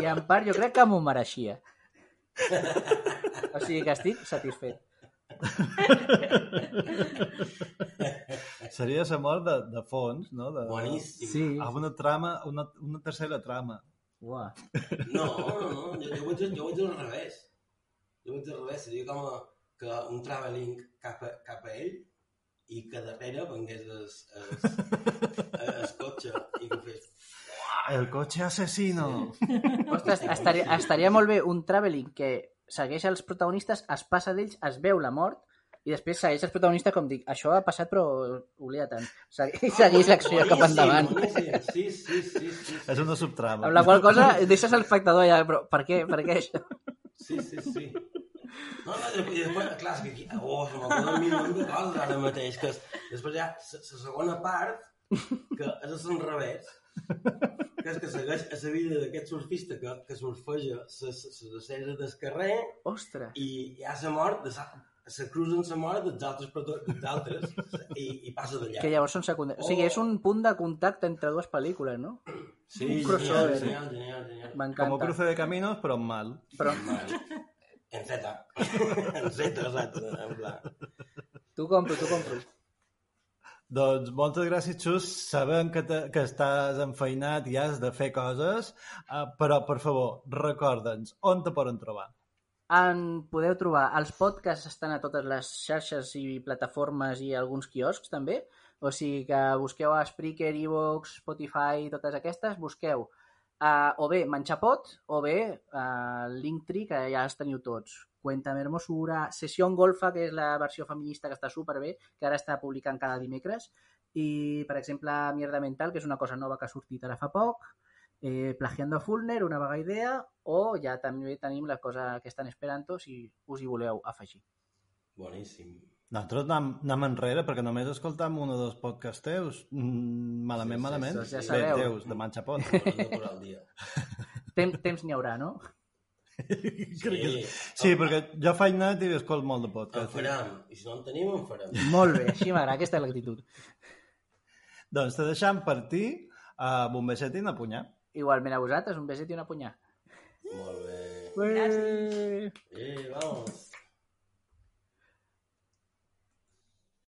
I en part jo crec que m'ho mereixia. O sigui que estic satisfet. Seria la mort de, de fons, no? De, Boníssim. Sí. Amb una trama, una, una tercera trama. Uah. No, no, no, jo, jo, vaig, jo vaig al revés. Jo vaig al revés, seria com a, que un traveling cap a, cap a ell i que darrere vengués el, el, el cotxe i que fes... El cotxe asesino. Ostres, estaria, estaria molt bé un traveling que segueix els protagonistes, es passa d'ells, es veu la mort, i després segueix els protagonistes com dic, això ha passat però oblida tant. Segueix, segueix l'acció cap endavant. Sí, sí, sí, sí, sí. És una subtrama. Amb la qual cosa deixes l'espectador allà, però per què? Per què això? Sí, sí, sí. No, no, i després, clar, és que aquí, oh, se m'acoden un milió de coses ara mateix, que és, després hi ha la segona part, que és a l'enrevés, que és que segueix a la vida d'aquest surfista que, que surfeja la cera del carrer Ostres. i hi ha la mort, de sa, se cruzen la mort dels altres, dels altres i, i passa d'allà. Que llavors són secundaris. O sigui, és un punt de contacte entre dues pel·lícules, no? Sí, un crossover. genial, genial, genial. Com M'encanta. cruce de caminos, però mal. Però En Z. en Z, exacte. En pla. tu compro, tu compro. Doncs moltes gràcies, Xus. Sabem que, te, que estàs enfeinat i has de fer coses, uh, però, per favor, recorda'ns on te poden trobar. En podeu trobar, els podcasts estan a totes les xarxes i plataformes i alguns quioscs també, o sigui que busqueu a Spreaker, Evox, Spotify, totes aquestes, busqueu. Uh, o bé Manxapot o bé uh, Linktree, que ja els teniu tots. Cuéntame Hermosura, Sessió Golfa, que és la versió feminista que està superbé, que ara està publicant cada dimecres, i, per exemple, Mierda Mental, que és una cosa nova que ha sortit ara fa poc, eh, Plagiando a Fulner, una vaga idea, o ja també tenim la cosa que estan esperant si us hi voleu afegir. Boníssim. Nosaltres anem, anem enrere perquè només escoltam un o dos podcasts teus. Mm, malament, Sí, sí, malament. doncs ja Bé, sabeu. teus, de posar al dia. Temps, temps n'hi haurà, no? Que... Sí, perquè jo faig net i escolto molt de En podcast. farem. I si no en tenim, en farem. Molt bé, així m'agrada, aquesta és l'actitud. Doncs te deixam partir a i una punyà. Igualment a vosaltres, un beset i una punyà. Molt bé. Gràcies. Eh, vamos.